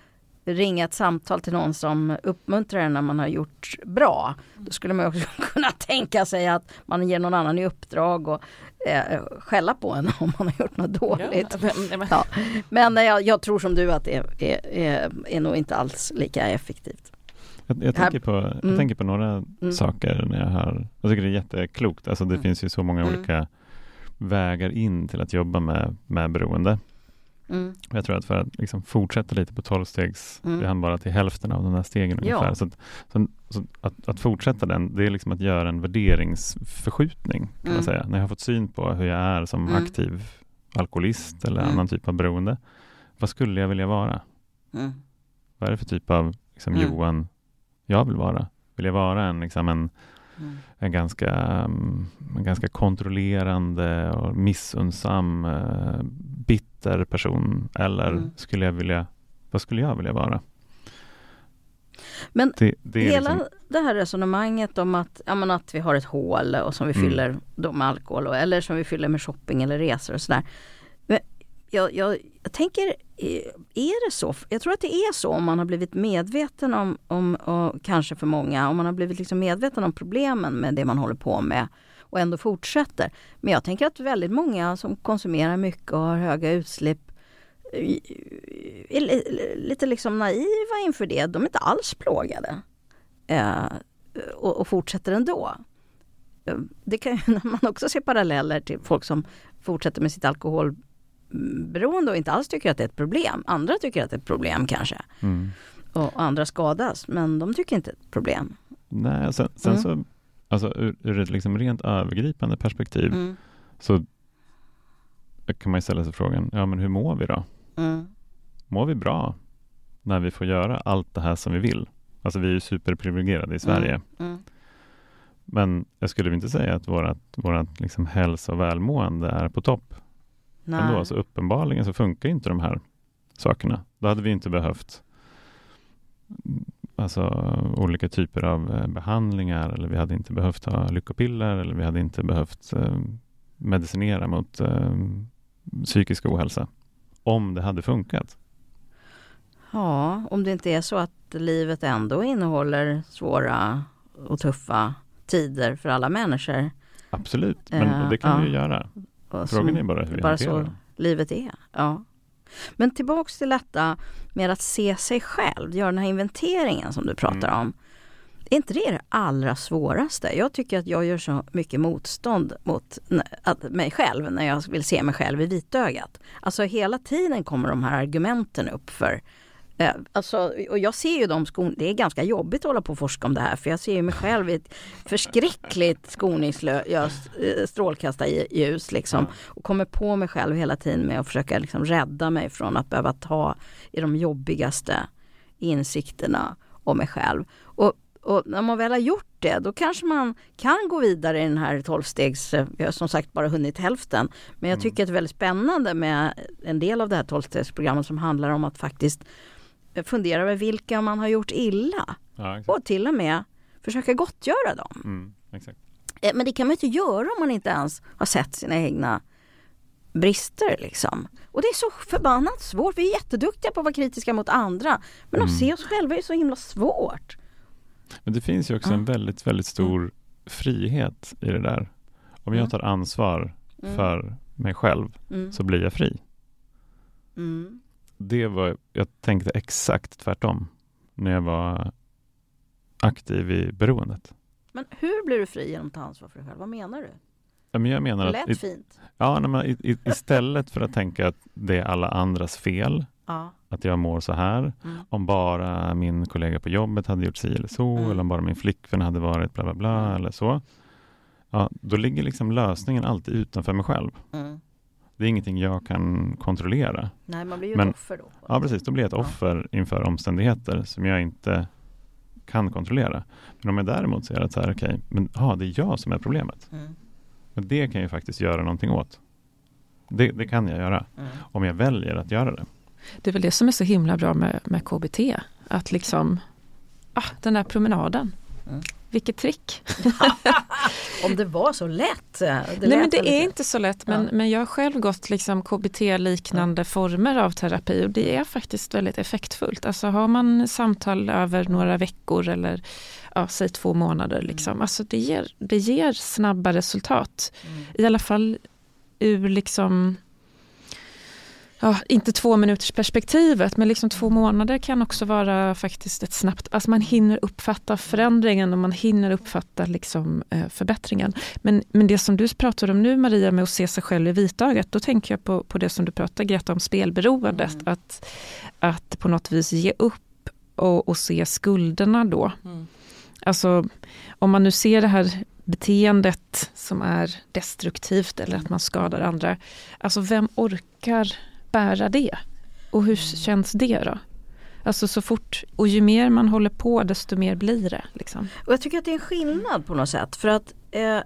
ringa ett samtal till någon som uppmuntrar en när man har gjort bra. Då skulle man också (laughs) kunna tänka sig att man ger någon annan i uppdrag och eh, skälla på en (laughs) om man har gjort något dåligt. Ja, ja. Men eh, jag, jag, tror som du att det är, är, är, är nog inte alls lika effektivt. Jag, jag, tänker, på, jag mm. tänker på några mm. saker när jag hör, jag tycker det är jätteklokt, alltså det mm. finns ju så många mm. olika vägar in till att jobba med, med beroende. Mm. Jag tror att för att liksom fortsätta lite på tolvstegs, mm. vi hann bara till hälften av de här stegen ungefär. Ja. Så, att, så, så att, att, fortsätta den, det är liksom att göra en värderingsförskjutning kan mm. man säga. När jag har fått syn på hur jag är som mm. aktiv alkoholist eller mm. annan typ av beroende. Vad skulle jag vilja vara? Mm. Vad är det för typ av liksom, Johan jag vill vara? Vill jag vara en, liksom en Mm. En, ganska, mm, en ganska kontrollerande och missunnsam, uh, bitter person. Eller mm. skulle jag vilja, vad skulle jag vilja vara? Men det, det hela liksom... det här resonemanget om att, ja, men att vi har ett hål och som vi mm. fyller då med alkohol och, eller som vi fyller med shopping eller resor och sådär jag, jag, jag, tänker, eh, är det så? Jag tror att det är så om man har blivit medveten om, om och kanske för många, om man har blivit liksom medveten om problemen med det man håller på med och ändå fortsätter. Men jag tänker att väldigt många som konsumerar mycket och har höga utsläpp eh, eh, är lite liksom naiva inför det. De är inte alls plågade. Eh, och, och fortsätter ändå. Det kan ju (laughs) man också se paralleller till folk som fortsätter med sitt alkoholberoende och inte alls tycker att det är ett problem. Andra tycker att det är ett problem kanske. Mm. Och andra skadas, men de tycker inte det är ett problem. Nej, sen, sen mm. så, alltså ur, ur ett liksom rent övergripande perspektiv mm. så kan man ställa sig frågan, ja men hur mår vi då? Mm. Mår vi bra när vi får göra allt det här som vi vill? Alltså vi är ju superprivilegierade i Sverige. Mm. Mm. Men jag skulle inte säga att vårt, vårt liksom hälsa och välmående är på topp. Nej. Ändå, alltså uppenbarligen så funkar inte de här sakerna. Då hade vi inte behövt alltså, olika typer av eh, behandlingar eller vi hade inte behövt ha lyckopiller eller vi hade inte behövt eh, medicinera mot eh, psykisk ohälsa. Om det hade funkat. Ja, om det inte är så att livet ändå innehåller svåra och tuffa tider för alla människor. Absolut, men uh, det kan ja. vi ju göra. Frågan är bara hur bara så livet är. Ja. Men tillbaks till detta med att se sig själv, göra den här inventeringen som du pratar mm. om. Är inte det det allra svåraste? Jag tycker att jag gör så mycket motstånd mot mig själv när jag vill se mig själv i vitögat. Alltså hela tiden kommer de här argumenten upp för alltså, och jag ser ju de skon, det är ganska jobbigt att hålla på och forska om det här för jag ser ju mig själv i ett förskräckligt skoningslöst eh, strålkastarljus liksom. Och kommer på mig själv hela tiden med att försöka liksom rädda mig från att behöva ta i de jobbigaste insikterna om mig själv. Och, och när man väl har gjort det, då kanske man kan gå vidare i den här tolvstegs, vi har som sagt bara hunnit hälften. Men jag mm. tycker att det är väldigt spännande med en del av det här tolvstegsprogrammet som handlar om att faktiskt fundera över vilka man har gjort illa. Ja, och till och med försöka gottgöra dem. Mm, eh, Men det kan man inte göra om man inte ens har sett sina egna brister liksom. Och det är så förbannat svårt. Vi är jätteduktiga på att vara kritiska mot andra. Men mm. att se oss själva är så himla svårt. Men det finns ju också ja. en väldigt, väldigt stor mm. frihet i det där. Om jag mm. tar ansvar mm. för mig själv mm. så blir jag fri. Mm det var, jag tänkte exakt tvärtom när jag var aktiv i beroendet. Men hur blir du fri genom att ta ansvar för dig själv? Vad menar du? Ja, men jag menar det lät att, fint. Ja, nej, men, istället för att tänka att det är alla andras fel, ja. att jag mår så här, mm. om bara min kollega på jobbet hade gjort si eller så, mm. eller om bara min flickvän hade varit bla bla bla mm. eller så. Ja, då ligger liksom lösningen alltid utanför mig själv. Mm. Det är ingenting jag kan kontrollera. Nej, man blir ju Men, ett offer då. Ja, precis. Då blir jag ett offer inför omständigheter som jag inte kan kontrollera. Men om jag däremot ser att så här, okay, men ah, det är jag som är problemet. Mm. Men det kan jag faktiskt göra någonting åt. Det, det kan jag göra. Mm. Om jag väljer att göra det. Det är väl det som är så himla bra med, med KBT. Att liksom, ah, den där promenaden. Mm. Vilket trick! (laughs) (laughs) Om det var så lätt. Det Nej men det är inte så lätt men, ja. men jag har själv gått liksom KBT-liknande ja. former av terapi och det är faktiskt väldigt effektfullt. Alltså har man samtal över några veckor eller ja, säg två månader, liksom. Mm. alltså det, ger, det ger snabba resultat. Mm. I alla fall ur liksom ja, inte två minuters perspektivet, men liksom två månader kan också vara faktiskt ett snabbt, alltså man hinner uppfatta förändringen och man hinner uppfatta liksom, eh, förbättringen. Men, men det som du pratar om nu Maria med att se sig själv i vitögat, då tänker jag på, på det som du pratar Greta om spelberoendet, mm. att, att på något vis ge upp och, och se skulderna då. Mm. Alltså om man nu ser det här beteendet som är destruktivt eller att man skadar andra. Alltså vem orkar bära det? Och hur mm. känns det då? Alltså så fort, och ju mer man håller på desto mer blir det. Liksom. Och jag tycker att det är en skillnad på något sätt för att eh, eh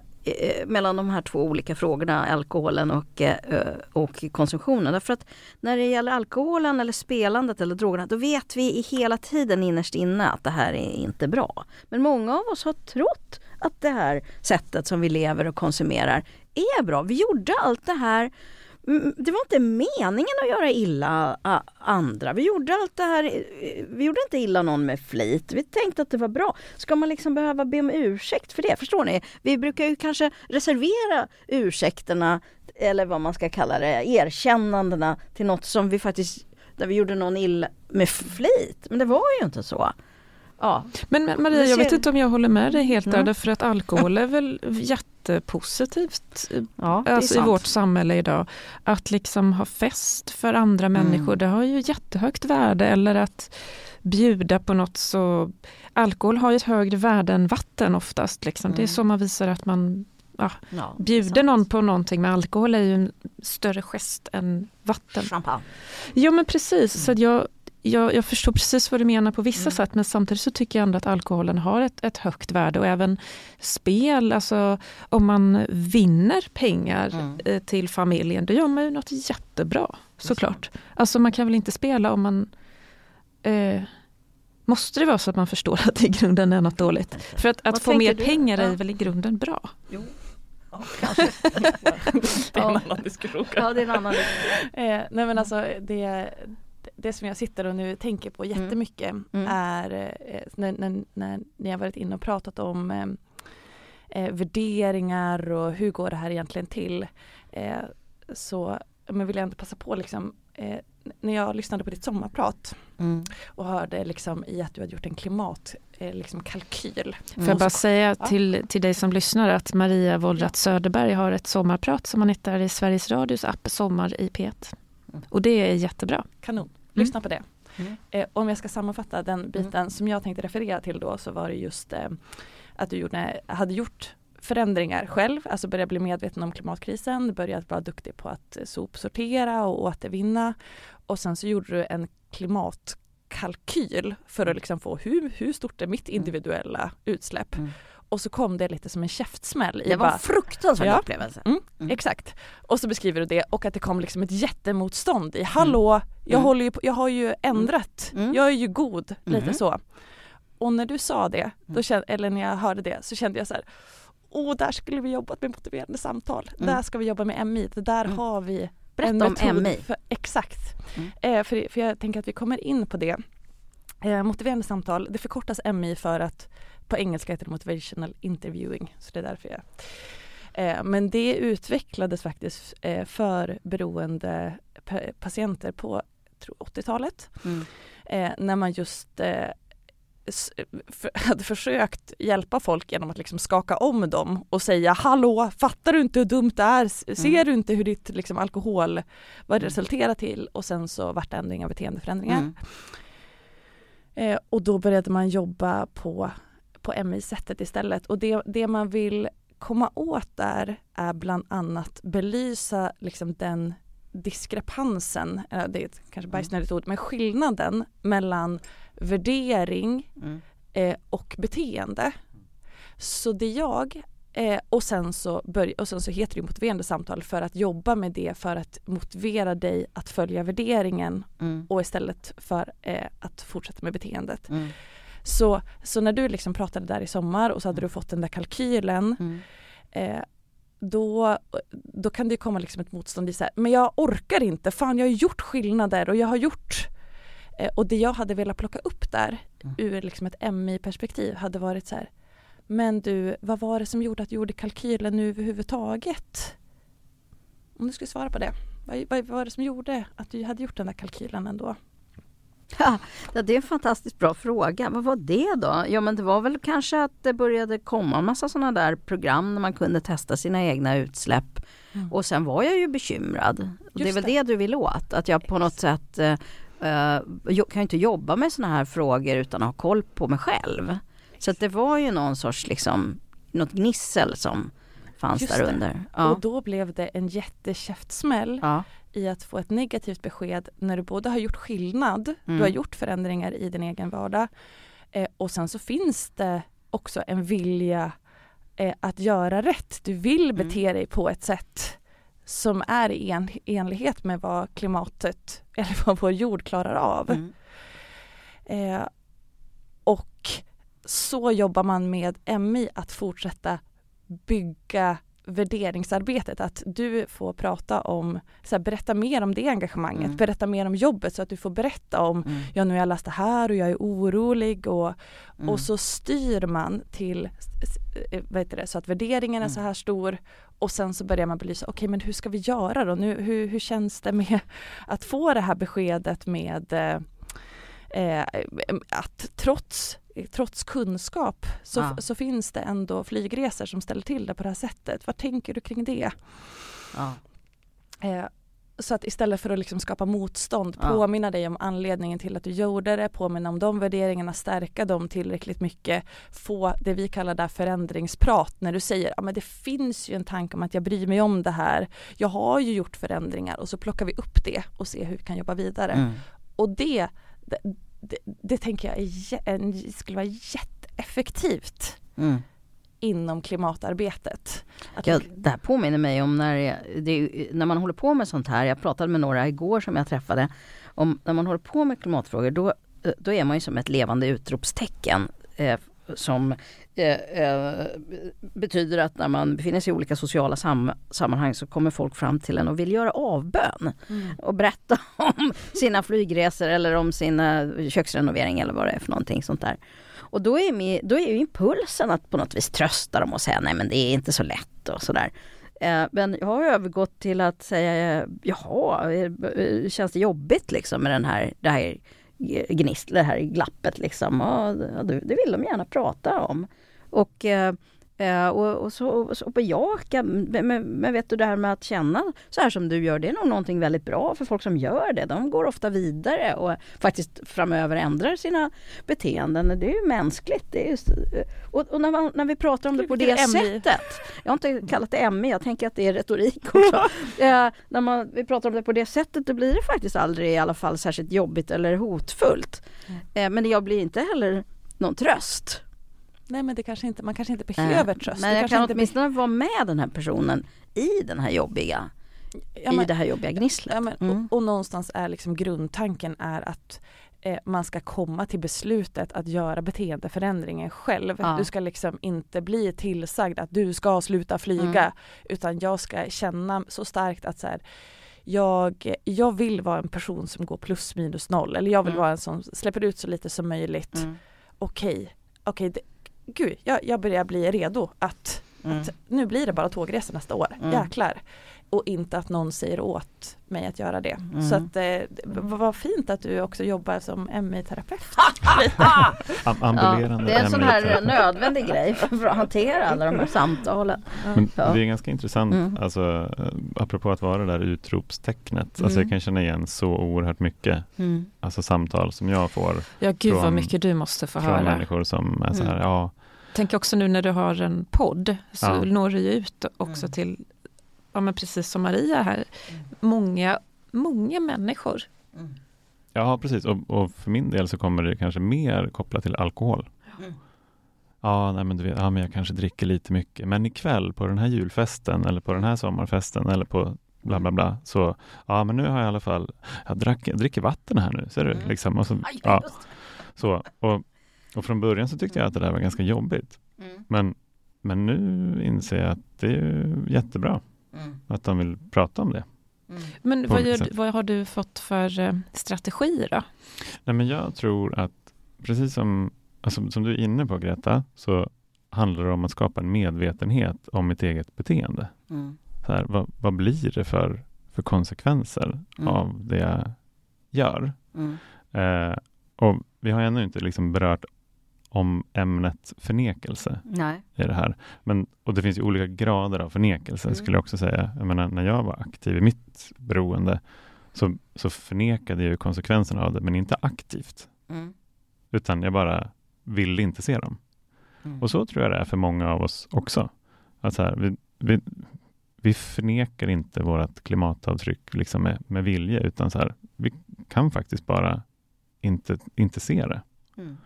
mellan de här två olika frågorna, alkoholen och, eh, eh, och konsumtionen. Därför att när det gäller alkoholen eller spelandet eller drogerna, då vet vi hela tiden innerst inne att det här är inte bra. Men många av oss har trott att det här sättet som vi lever och konsumerar är bra. Vi gjorde allt det här Mm, det var inte meningen att göra illa andra. Vi gjorde allt det här, eh, vi gjorde inte illa någon med flit. Vi tänkte att det var bra. Ska man liksom behöva be om ursäkt för det? Förstår ni? Vi brukar ju kanske reservera ursäkterna eller vad man ska kalla det, erkännandena till något som vi faktiskt, där vi gjorde någon illa med flit. Men det var ju inte så. Ja. Men Maria, jag vet inte om jag håller med dig helt där, mm. därför att alkohol är väl jättepositivt ja, alltså i vårt samhälle idag. Att liksom ha fest för andra mm. människor, det har ju jättehögt värde. Eller att bjuda på något så... Alkohol har ju ett högre värde än vatten oftast. Liksom. Mm. Det är mm. så man visar att man ja, ja, bjuder någon på någonting med alkohol är ju en större gest än vatten. Champagne. Ja men precis, mm. så jag, jag, jag, förstår precis vad du menar på vissa mm. sätt men samtidigt så tycker jag ändå att alkoholen har ett, ett högt värde och även spel, alltså om man vinner pengar mm. eh, till familjen, då gör man ju något jättebra såklart. Alltså man kan väl inte spela om man eh, Måste det vara så att man förstår (laughs) att det i grunden är något dåligt? För att, att få mer du? pengar är väl i grunden bra? Jo. Ja, (laughs) kanske. det är en annan diskussion. Ja, det är en annan (laughs) eh, nej men alltså det, det som jag sitter och nu tänker på mm. jättemycket mm. är eh, när, när, när ni har varit inne och pratat om eh, eh, värderingar och hur går det här egentligen till? Eh, så men vill jag ändå passa på liksom eh, när jag lyssnade på ditt sommarprat mm. och hörde liksom i att du hade gjort en klimat eh, liksom kalkyl. Får jag bara säga till, till dig som lyssnar att Maria Wollratz Söderberg har ett sommarprat som man hittar i Sveriges Radios app Sommar i P1. Mm. Och det är jättebra. Kanon, lyssna mm. på det. Mm. Eh, om jag ska sammanfatta den mm. biten som jag tänkte referera till då så var det just eh, att du gjorde, hade gjort förändringar själv, alltså börja bli medveten om klimatkrisen, börjat vara duktig på att sopsortera och återvinna. Och sen så gjorde du en klimatkalkyl för att liksom få hur, hur stort är mitt individuella utsläpp? Mm. Och så kom det lite som en käftsmäll. det var en fruktansvärd ja, upplevelse. Mm, mm. Exakt. Och så beskriver du det och att det kom liksom ett jättemotstånd i hallå, mm. jag, håller ju på, jag har ju ändrat, jag är ju god, lite så. Och när du sa det, då kände, eller när jag hörde det så kände jag så här oh, där skulle vi jobbat med motiverande samtal. Mm. Där ska vi jobba med MI. Där mm. har vi Berätta om MI. För, exakt. Mm. Eh, för, för jag tänker att vi kommer in på det. Eh, motiverande samtal, det förkortas MI för att på engelska heter det motivational interviewing. Så det är därför jag eh, men det utvecklades faktiskt eh, för beroende patienter på 80-talet. Mm. Eh, när man just (laughs) hade försökt hjälpa folk genom att liksom skaka om dem och säga hallå, fattar du inte hur dumt det är? Ser mm. du inte hur ditt liksom, alkohol, vad det resulterar till? Och sen så vart det ändringar, beteendeförändringar. Mm. Och då började man jobba på, på MI-sättet istället och det, det man vill komma åt där är bland annat belysa liksom den diskrepansen, det är ett kanske bajsnödigt ord, men skillnaden mellan värdering mm. eh, och beteende. Så det jag eh, och, sen så börj- och sen så heter det motiverande samtal för att jobba med det för att motivera dig att följa värderingen mm. och istället för eh, att fortsätta med beteendet. Mm. Så, så när du liksom pratade där i sommar och så hade du fått den där kalkylen mm. eh, då, då kan det komma liksom ett motstånd i så här, men jag orkar inte, fan jag har gjort skillnader och jag har gjort Eh, och det jag hade velat plocka upp där mm. ur liksom ett MI-perspektiv hade varit så här, men du, vad var det som gjorde att du gjorde kalkylen nu överhuvudtaget? Om du skulle svara på det, vad, vad var det som gjorde att du hade gjort den där kalkylen ändå? Ja, det är en fantastiskt bra fråga. Vad var det då? Ja, men det var väl kanske att det började komma en massa sådana där program när man kunde testa sina egna utsläpp. Mm. Och sen var jag ju bekymrad. Just det är väl det. det du vill åt, att jag på något sätt eh, jag kan inte jobba med sådana här frågor utan att ha koll på mig själv. Så det var ju någon sorts liksom, något gnissel som fanns Just där under. Ja. Och då blev det en jättekäftsmäll ja. I att få ett negativt besked när du både har gjort skillnad, mm. du har mm. gjort förändringar i din egen vardag eh, och sen så finns det också en vilja eh, att göra rätt. Du vill bete mm. dig på ett sätt som är i en, enlighet med vad klimatet (laughs) eller vad vår jord klarar av. Mm. Eh, och så jobbar man med MI att fortsätta bygga värderingsarbetet, att du får prata om, så här, berätta mer om det engagemanget, Mm. berätta mer om jobbet så att du får berätta om, Mm. ja nu har jag läst det här och jag är orolig och, Mm. och så styr man till, eh, vad heter det, så att värderingen är Mm. så här stor och sen så börjar man belysa, okej men hur ska vi göra då? Nu, hur, hur känns det med att få det här beskedet med eh, att trots, trots kunskap så, Ja. så finns det ändå flygresor som ställer till det på det här sättet. Vad tänker du kring det? Ja. Eh, så att istället för att liksom skapa motstånd, Ja. påminna dig om anledningen till att du gjorde det, påminna om de värderingarna, stärka dem tillräckligt mycket, få det vi kallar där förändringsprat när du säger, ja men det finns ju en tanke om att jag bryr mig om det här, jag har ju gjort förändringar och så plockar vi upp det och ser hur vi kan jobba vidare. Mm. Och det, det, tänker jag är, skulle vara jätteeffektivt Mm. inom klimatarbetet. Att Ja, det här påminner mig om när, jag, det, när man håller på med sånt här. Jag pratade med några igår som jag träffade. Om, när man håller på med klimatfrågor då, eh, då är man ju som ett levande utropstecken. Eh, som betyder att när man befinner sig i olika sociala sam, sammanhang så kommer folk fram till en och vill göra avbön. Mm. Och berätta (laughs) om sina flygresor eller om sina köksrenovering eller vad det är för någonting sånt där. Och då är, mi- då är ju impulsen att på något vis trösta dem och säga nej men det är inte så lätt och sådär. Eh, Men jag har övergått till att säga, jaha, eh, känns det jobbigt liksom med den här, det här gnist, det här glappet liksom? Ja, det vill de gärna prata om. Och, eh, eh, och, och så, och så bejaka, men, men- vet du det här med att känna så här som du gör, det är nog någonting väldigt bra för folk som gör det. De går ofta vidare och faktiskt framöver ändrar sina beteenden. Det är ju mänskligt. Det är just, och och när, man, när vi pratar om det på det MI. sättet. Jag har inte kallat det MI, jag tänker att det är retorik (laughs) också. eh, när man, vi pratar om det på det sättet, då blir det faktiskt aldrig i alla fall särskilt jobbigt eller hotfullt. Eh, men jag blir inte heller någon tröst. Nej men det kanske inte, man kanske inte behöver Eh, tröst. Men jag kanske kan inte be- åtminstone vara med den här personen i den här jobbiga, ja, i men- det här jobbiga gnisslet. Ja, men, Mm. och, och någonstans är liksom grundtanken är att eh, man ska komma till beslutet att göra beteendeförändringen själv. Ja. Du ska liksom inte bli tillsagd att du ska sluta flyga Mm. utan jag ska känna så starkt att så här, jag, jag vill vara en person som går plus minus noll eller jag vill Mm. vara en som släpper ut så lite som möjligt. Mm. Okej, okej, det- gud jag, jag börjar bli redo att Mm. att nu blir det bara tågresor nästa år, Mm. jäklar. Och inte att någon säger åt mig att göra det. Mm. Så att eh, vad vad fint att du också jobbar som MI-terapeut. (laughs) Am- ambulerande Ja, det är en sån här nödvändig grej för att hantera alla de här samtalen. Men. Det är ganska intressant, Mm. alltså, eh, apropå att vara det där utropstecknet. Alltså Mm. jag kan känna igen så oerhört mycket Mm. alltså samtal som jag får Ja, gud vad Från- mycket du måste få från höra. människor som är så här, Mm. ja, Tänk också nu när du har en podd så Ja. når du ju ut också Mm. till, ja men precis som Maria här, många, många människor. Mm. ja precis. Och, och för min del så kommer det kanske mer kopplat till alkohol. Mm. Ja, nej, men du vet, ja, men jag kanske dricker lite mycket. Men ikväll på den här julfesten eller på den här sommarfesten eller på bla bla bla. Så ja, men nu har jag i alla fall, jag, drack, jag dricker vatten här nu, ser du? Mm. Liksom, och så, ja, så. Och, och från början så tyckte jag att det där var ganska jobbigt. Mm. Men, men nu inser jag att det är ju jättebra Mm. att de vill prata om det. Mm. Men vad, gör, vad har du fått för eh, strategier då? Nej, men jag tror att precis som, alltså, som du är inne på Greta, så handlar det om att skapa en medvetenhet om mitt eget beteende. Mm. Så här, vad, vad blir det för, för konsekvenser Mm. av det jag gör? Mm. Eh, och vi har ännu inte liksom berört om ämnet förnekelse Nej. i det här. Men, och det finns ju olika grader av förnekelse Mm. skulle jag också säga. Jag menar, när jag var aktiv i mitt beroende så, så förnekade jag ju konsekvenserna av det, men inte aktivt. Mm. Utan jag bara ville inte se dem. Mm. Och så tror jag det är för många av oss också. Att så här, vi, vi, vi förnekar inte vårt klimatavtryck liksom med, med vilja, utan så här, vi kan faktiskt bara inte, inte se det. Mm.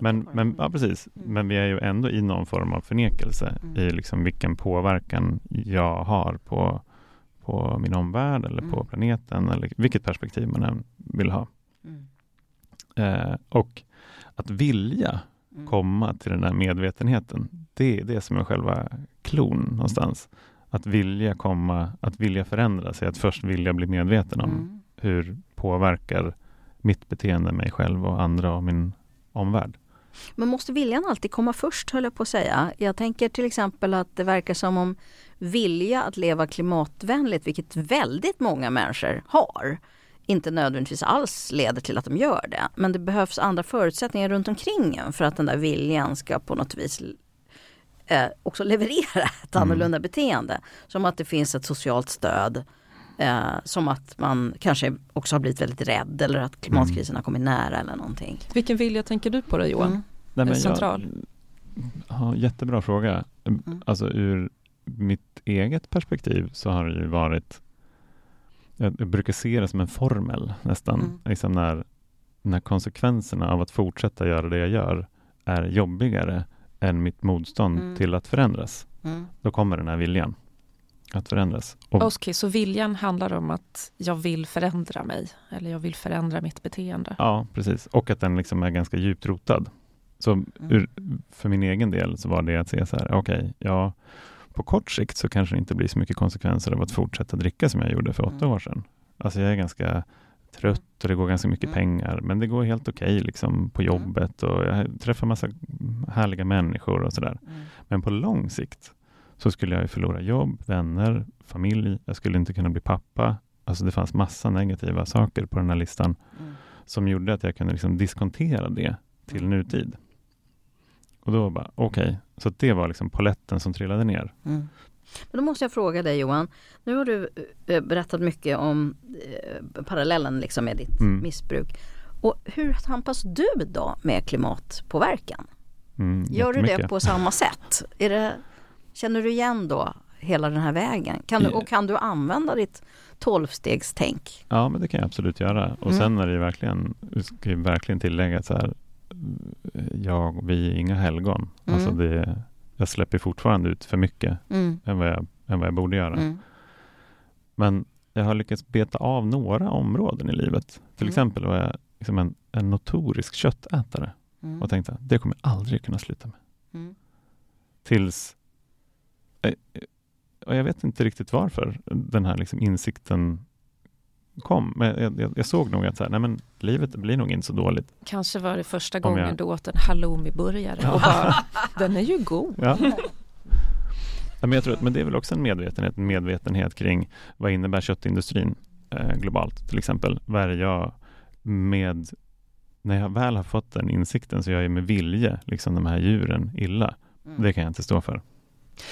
Men, men, ja, precis. Mm. men vi är ju ändå i någon form av förnekelse Mm. i liksom vilken påverkan jag har på, på min omvärld eller på Mm. planeten eller vilket perspektiv man än vill ha. Mm. Eh, och att vilja Mm. komma till den här medvetenheten, det är det som är själva klon någonstans. Att vilja komma, att vilja förändra sig, att först vilja bli medveten om Mm. hur påverkar mitt beteende mig själv och andra och min omvärld. Men måste viljan alltid komma först höll jag på att säga. Jag tänker till exempel att det verkar som om vilja att leva klimatvänligt, vilket väldigt många människor har, inte nödvändigtvis alls leder till att de gör det. Men det behövs andra förutsättningar runt omkring en för att den där viljan ska på något vis eh, också leverera ett Mm. annorlunda beteende. Som att det finns ett socialt stöd. Eh, som att man kanske också har blivit väldigt rädd eller att klimatkrisen har kommit nära eller någonting. Vilken vilja tänker du på då Johan? Mm. Nej, men Central. Jag, ja, jättebra fråga. Mm. Alltså ur mitt eget perspektiv så har det ju varit jag, jag brukar se det som en formel nästan. Mm. Liksom när, när konsekvenserna av att fortsätta göra det jag gör är jobbigare än mitt motstånd Mm. till att förändras. Mm. Då kommer den här viljan att förändras. Okej, så viljan handlar om att jag vill förändra mig eller jag vill förändra mitt beteende. Ja, precis. Och att den liksom är ganska djupt rotad. Så Mm. ur, för min egen del så var det att se så här, okej, ja, på kort sikt så kanske det inte blir så mycket konsekvenser av att fortsätta dricka som jag gjorde för åtta Mm. år sedan. Alltså jag är ganska trött och det går ganska mycket Mm. pengar, men det går helt okej liksom på jobbet och jag träffar massa härliga människor och sådär. Mm. Men på lång sikt så skulle jag förlora jobb, vänner, familj. Jag skulle inte kunna bli pappa. Alltså det fanns massa negativa saker på den här listan Mm. som gjorde att jag kunde liksom diskontera det till Mm. nutid. Och då bara, okej, så att det var liksom poletten som trillade ner. Mm. Men då måste jag fråga dig Johan, nu har du eh, berättat mycket om eh, parallellen liksom med ditt Mm. missbruk. Och hur tampas du då med klimatpåverkan? Mm, Gör du det på samma sätt? Är det, känner du igen då hela den här vägen? Kan du, och kan du använda ditt tolvstegstänk? Ja, men det kan jag absolut göra. Och Mm. sen är det verkligen, vi ska ju verkligen tillägga så här, jag, vi är inga helgon. Mm. Alltså det, jag släpper fortfarande ut för mycket Mm. än vad jag, än vad jag borde göra. Mm. Men jag har lyckats beta av några områden i livet. Till Mm. exempel var jag liksom en, en notorisk köttätare Mm. och tänkte att det kommer jag aldrig kunna sluta med. Mm. Tills... eh, eh, Och jag vet inte riktigt varför den här liksom insikten kom. Men jag, jag, jag såg nog att så här, nej men, livet blir nog inte så dåligt. Kanske var det första gången jag- du åt en halloumi-burgare Ja. och bara, (laughs) den är ju god. Ja. Ja, men, jag tror att, men det är väl också en medvetenhet, en medvetenhet kring vad innebär köttindustrin eh, globalt till exempel. Vad är det jag med, när jag väl har fått den insikten så gör jag med vilje liksom de här djuren illa. Mm. Det kan jag inte stå för.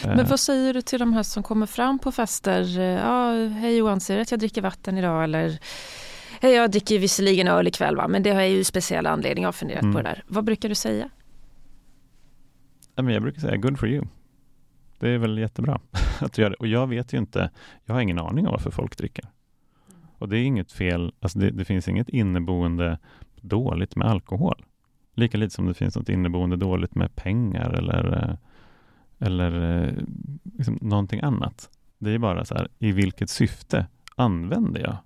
Eh, Men vad säger du till de här som kommer fram på fester? Eh, Ja, hej Johan, ser du att jag dricker vatten idag? Eller hej, jag dricker visserligen öl ikväll, va? men det har jag ju speciell anledning. Jag har funderat Mm. på det där. Vad brukar du säga? Jag brukar säga good for you. Det är väl jättebra (laughs) att du gör det. Och jag vet ju inte, jag har ingen aning om varför folk dricker. Och det är inget fel, alltså det, det finns inget inneboende dåligt med alkohol. Lika lite som det finns något inneboende dåligt med pengar eller, eh, eller eh, liksom någonting annat. Det är bara så här, i vilket syfte använder jag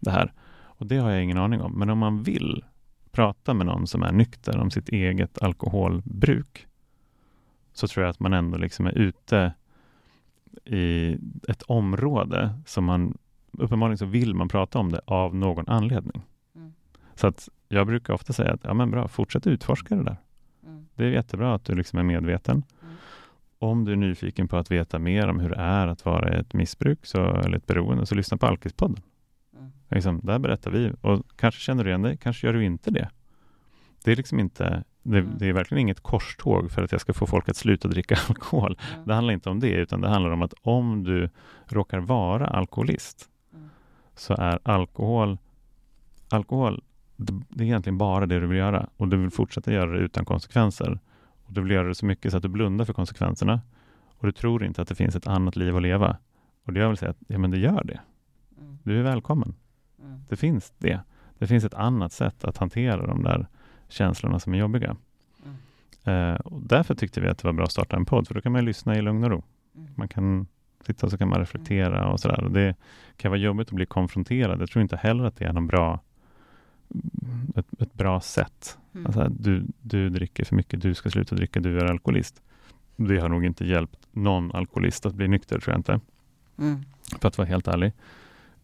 det här? Och det har jag ingen aning om. Men om man vill prata med någon som är nykter om sitt eget alkoholbruk så tror jag att man ändå liksom är ute i ett område som man uppenbarligen så vill man prata om det av någon anledning. Mm. Så att jag brukar ofta säga att ja men bra, fortsätt utforska det där. Mm. Det är jättebra att du liksom är medveten. Om du är nyfiken på att veta mer om hur det är att vara ett missbruk så, eller ett beroende, så lyssna på Alkispodden. Mm. Liksom, där berättar vi och kanske känner du igen dig, kanske gör du inte det. Det är liksom inte, det, Mm. det är verkligen inget korståg för att jag ska få folk att sluta dricka (laughs) alkohol. Mm. Det handlar inte om det, utan det handlar om att om du råkar vara alkoholist Mm. så är alkohol, alkohol, det, det är egentligen bara det du vill göra och du vill fortsätta göra det utan konsekvenser. Och Du vill göra det så mycket så att du blundar för konsekvenserna och du tror inte att det finns ett annat liv att leva. Och det jag vill säga att, ja men det gör det. Mm. Du är välkommen. Mm. Det finns det. Det finns ett annat sätt att hantera de där känslorna som är jobbiga. Mm. Eh, och därför tyckte vi att det var bra att starta en podd, för då kan man lyssna i lugn och ro. Mm. Man kan sitta och så kan man reflektera och sådär. Och Det kan vara jobbigt att bli konfronterad. Jag tror inte heller att det är någon bra, ett, ett bra sätt. Mm. Alltså, du, du dricker för mycket, du ska sluta dricka, du är alkoholist. det har nog inte hjälpt någon alkoholist att bli nykter, tror jag inte. Mm. För att vara helt ärlig.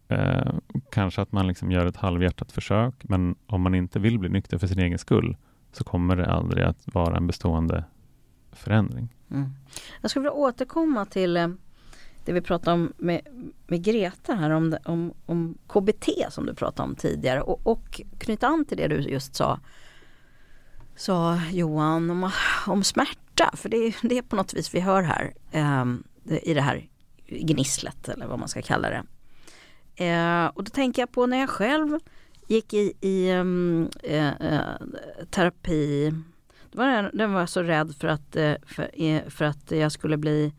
Eh, kanske att man liksom gör ett halvhjärtat försök, men om man inte vill bli nykter för sin egen skull, så kommer det aldrig att vara en bestående förändring. Mm. Jag skulle vilja återkomma till eh, det vi pratade om med, med Greta här om, om, om KBT som du pratade om tidigare och, och knyta an till det du just sa sa Johan om, om smärta för det är, det är på något vis vi hör här eh, i det här gnisslet eller vad man ska kalla det. Eh, och då tänker jag på när jag själv gick i, i ehm, eh, eh, terapi. Då var jag, den var så rädd för att, eh, för, eh, för att jag skulle bli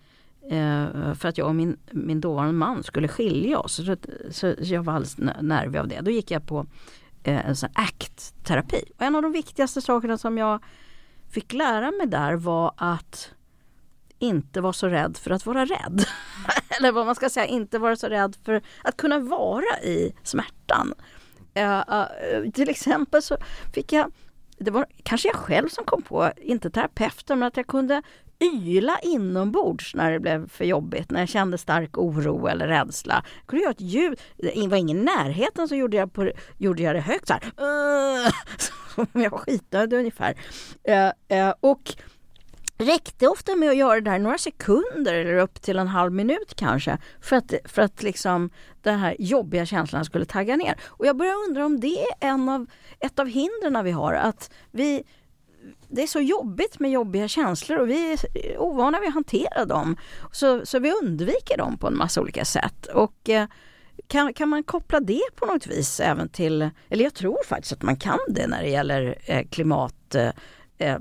för att jag och min, min dåvarande man skulle skilja oss. Så, så jag var alldeles nervig av det. Då gick jag på Eh, en sån ACT-terapi. Och en av de viktigaste sakerna som jag fick lära mig där var att inte vara så rädd för att vara rädd. (laughs) Eller vad man ska säga, inte vara så rädd för att kunna vara i smärtan. Uh, uh, till exempel så fick jag, det var kanske jag själv som kom på, inte terapeuten, men att jag kunde yla inombords när det blev för jobbigt, när jag kände stark oro eller rädsla. Jag kunde göra ett ljud, det var ingen i närheten så gjorde jag, på, gjorde jag det högt så här. (laughs) Som jag var skitnödig ungefär. Eh, eh, och räckte ofta med att göra det där några sekunder eller upp till en halv minut kanske för att, för att liksom den här jobbiga känslan skulle tagga ner. Och jag börjar undra om det är en av, ett av hindren vi har, att vi det är så jobbigt med jobbiga känslor och vi är ovana vid att hantera dem. Så, så vi undviker dem på en massa olika sätt. Och eh, kan, kan man koppla det på något vis även till, eller jag tror faktiskt att man kan det när det gäller eh, klimat, eh, eh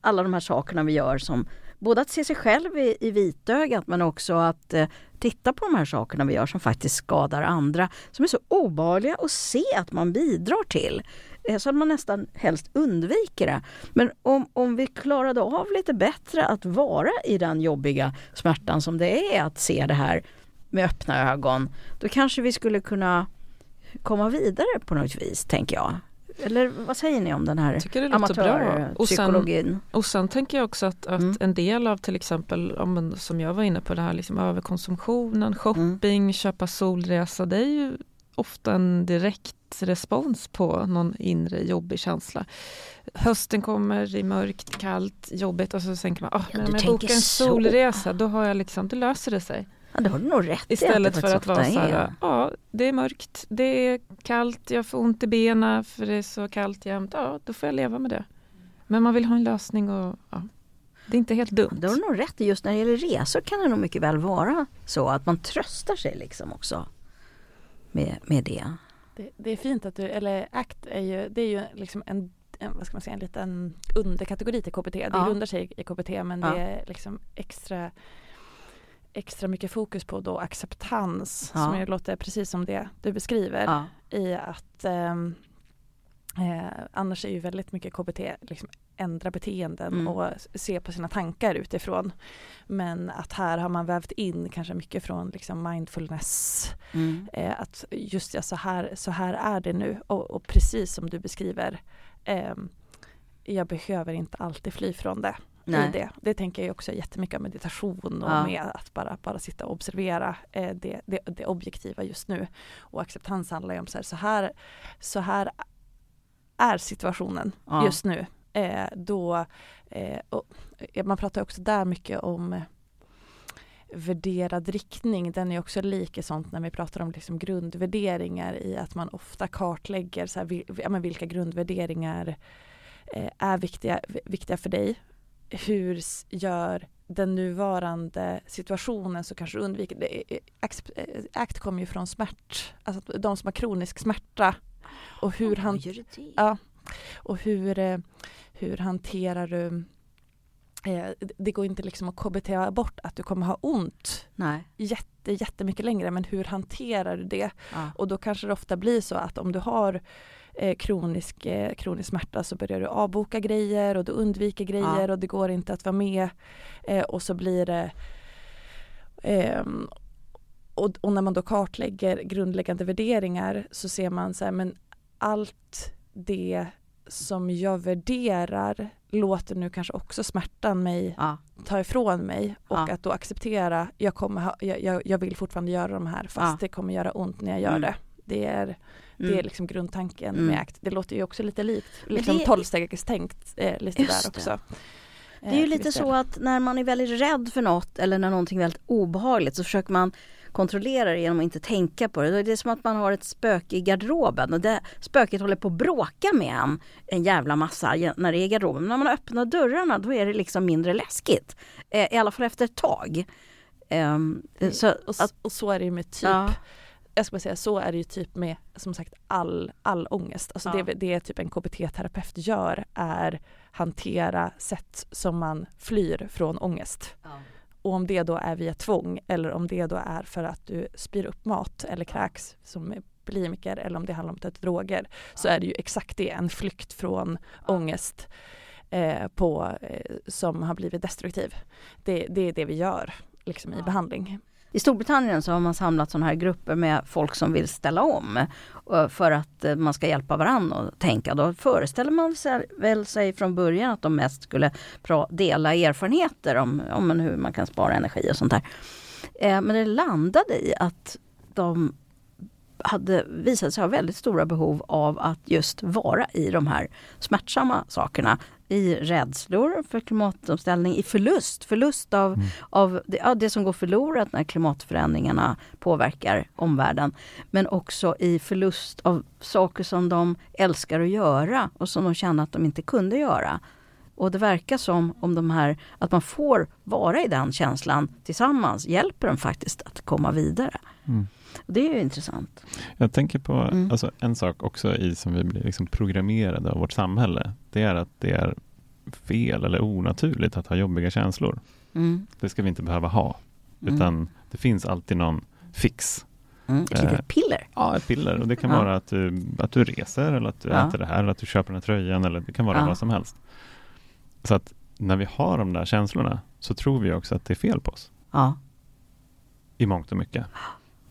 alla de här sakerna vi gör som både att se sig själv i, i vitögat men också att eh, titta på de här sakerna vi gör som faktiskt skadar andra, som är så obehagliga att se att man bidrar till. Eh, så att man nästan helst undviker det. Men om, om vi klarade av lite bättre att vara i den jobbiga smärtan som det är att se det här med öppna ögon, då kanske vi skulle kunna komma vidare på något vis, tänker jag. Eller vad säger ni om den här amatörpsykologin? Och, och sen tänker jag också att, att mm. en del av till exempel, om, som jag var inne på, det här liksom överkonsumtionen, shopping, mm. köpa solresa, det är ju ofta en direkt respons på någon inre jobbig känsla. Hösten kommer, det är mörkt, kallt, jobbigt och så tänker man, oh, ja, men om jag bokar en solresa, då har jag liksom, då löser det sig. Ja, det har du nog rätt Istället för att vara så här, ja det är mörkt, det är kallt, jag får ont i benen för det är så kallt jämt. Ja, då får jag leva med det. Men man vill ha en lösning och ja, det är inte helt dumt. Det har du nog rätt Just när det gäller resor kan det nog mycket väl vara så att man tröstar sig liksom också med, med det. Det. det. är fint att du, eller ACT är ju, det är ju liksom en, en vad ska man säga, en liten underkategori till KBT. Det ja. grundar sig i KBT men ja. det är liksom extra extra mycket fokus på då acceptans ja. som ju låter precis som det du beskriver i att ehm, eh, annars är ju väldigt mycket KBT liksom ändra beteenden mm. och se på sina tankar utifrån. Men att här har man vävt in kanske mycket från liksom mindfulness. Mm. Eh, att just ja, så här, så här är det nu och, och precis som du beskriver eh, jag behöver inte alltid fly från det. Nej. det. det tänker jag också jättemycket om meditation och ja. med att bara, bara sitta och observera eh, det, det, det, objektiva just nu. Och acceptans handlar ju om så här, så här, så här är situationen ja. just nu. Eh, då, eh, och, man pratar också där mycket om värderad riktning, den är också lik sånt när vi pratar om liksom grundvärderingar i att man ofta kartlägger så här, ja, men vilka grundvärderingar eh, är viktiga, viktiga för dig hur gör den nuvarande situationen så kanske undviker det. ACT kommer ju från smärt, alltså de som har kronisk smärta. Och hur, han, ja, och hur, eh, hur hanterar du eh, det går inte liksom att KBT bort att du kommer ha ont Nej. Jätte, jättemycket längre men hur hanterar du det? Ja. Och då kanske det ofta blir så att om du har eh, kronisk, kronisk smärta så börjar du avboka grejer och du undviker grejer ja. och det går inte att vara med. Och så blir det ehm, och, och, när man då kartlägger grundläggande värderingar så ser man så här, men allt det som jag värderar låter nu kanske också smärtan mig Ja. ta ifrån mig och Ja. att då acceptera, jag, kommer ha, jag, jag, vill fortfarande göra de här fast Ja. det kommer göra ont när jag gör Mm. det. Det är, det Mm. är liksom grundtanken Mm. med ACT. Det låter ju också lite likt, liksom det- tolvstegstänkt eh, lite där det. också. Det är ju Eh, lite så att när man är väldigt rädd för något eller när någonting är väldigt obehagligt så försöker man kontrollera det genom att inte tänka på det. Det är som att man har ett spöke i garderoben och det spöket håller på att bråka med en en jävla massa när det är i garderoben. Men när man öppnar dörrarna då är det liksom mindre läskigt. Eh, I alla fall efter ett tag. Ehm, så och, att, och så är det ju med typ, ja, jag ska bara säga så är det ju typ med som sagt all, all ångest. Alltså Ja. det, det typ en KBT-terapeut gör är hantera sätt som man flyr från ångest. Och om det då är via tvång eller om det då är för att du spyr upp mat eller kräks som bulimiker eller om det handlar om att ta droger så är det ju exakt det, en flykt från ångest eh, på, eh, som har blivit destruktiv. Det, det är det vi gör liksom, i behandling. I Storbritannien så har man samlat sådana här grupper med folk som vill ställa om eh, för att eh, man ska hjälpa varandra att tänka. Då föreställer man sig, väl sig från början att de mest skulle dela erfarenheter om, om hur man kan spara energi och sånt där. Eh, men det landade i att de hade visat sig ha väldigt stora behov av att just vara i de här smärtsamma sakerna. I rädslor för klimatomställning, i förlust, förlust av, Mm. av det, ja, det som går förlorat när klimatförändringarna påverkar omvärlden. Men också i förlust av saker som de älskar att göra och som de känner att de inte kunde göra. Och det verkar som om de här, att man får vara i den känslan tillsammans hjälper dem faktiskt att komma vidare. Mm. Det är ju intressant. Jag tänker på Mm. alltså, en sak också i som vi blir liksom programmerade av vårt samhälle. Det är att det är fel eller onaturligt att ha jobbiga känslor. Mm. Det ska vi inte behöva ha. Mm. Utan det finns alltid någon fix. Mm. Ett Eh, litet piller. Ja, ett piller. Och det kan Ja. vara att du, att du reser eller att du Ja. äter det här eller att du köper den här tröjan eller det kan vara Ja. vad som helst. Så att när vi har de där känslorna så tror vi också att det är fel på oss. Ja. I mångt och mycket. (gasps)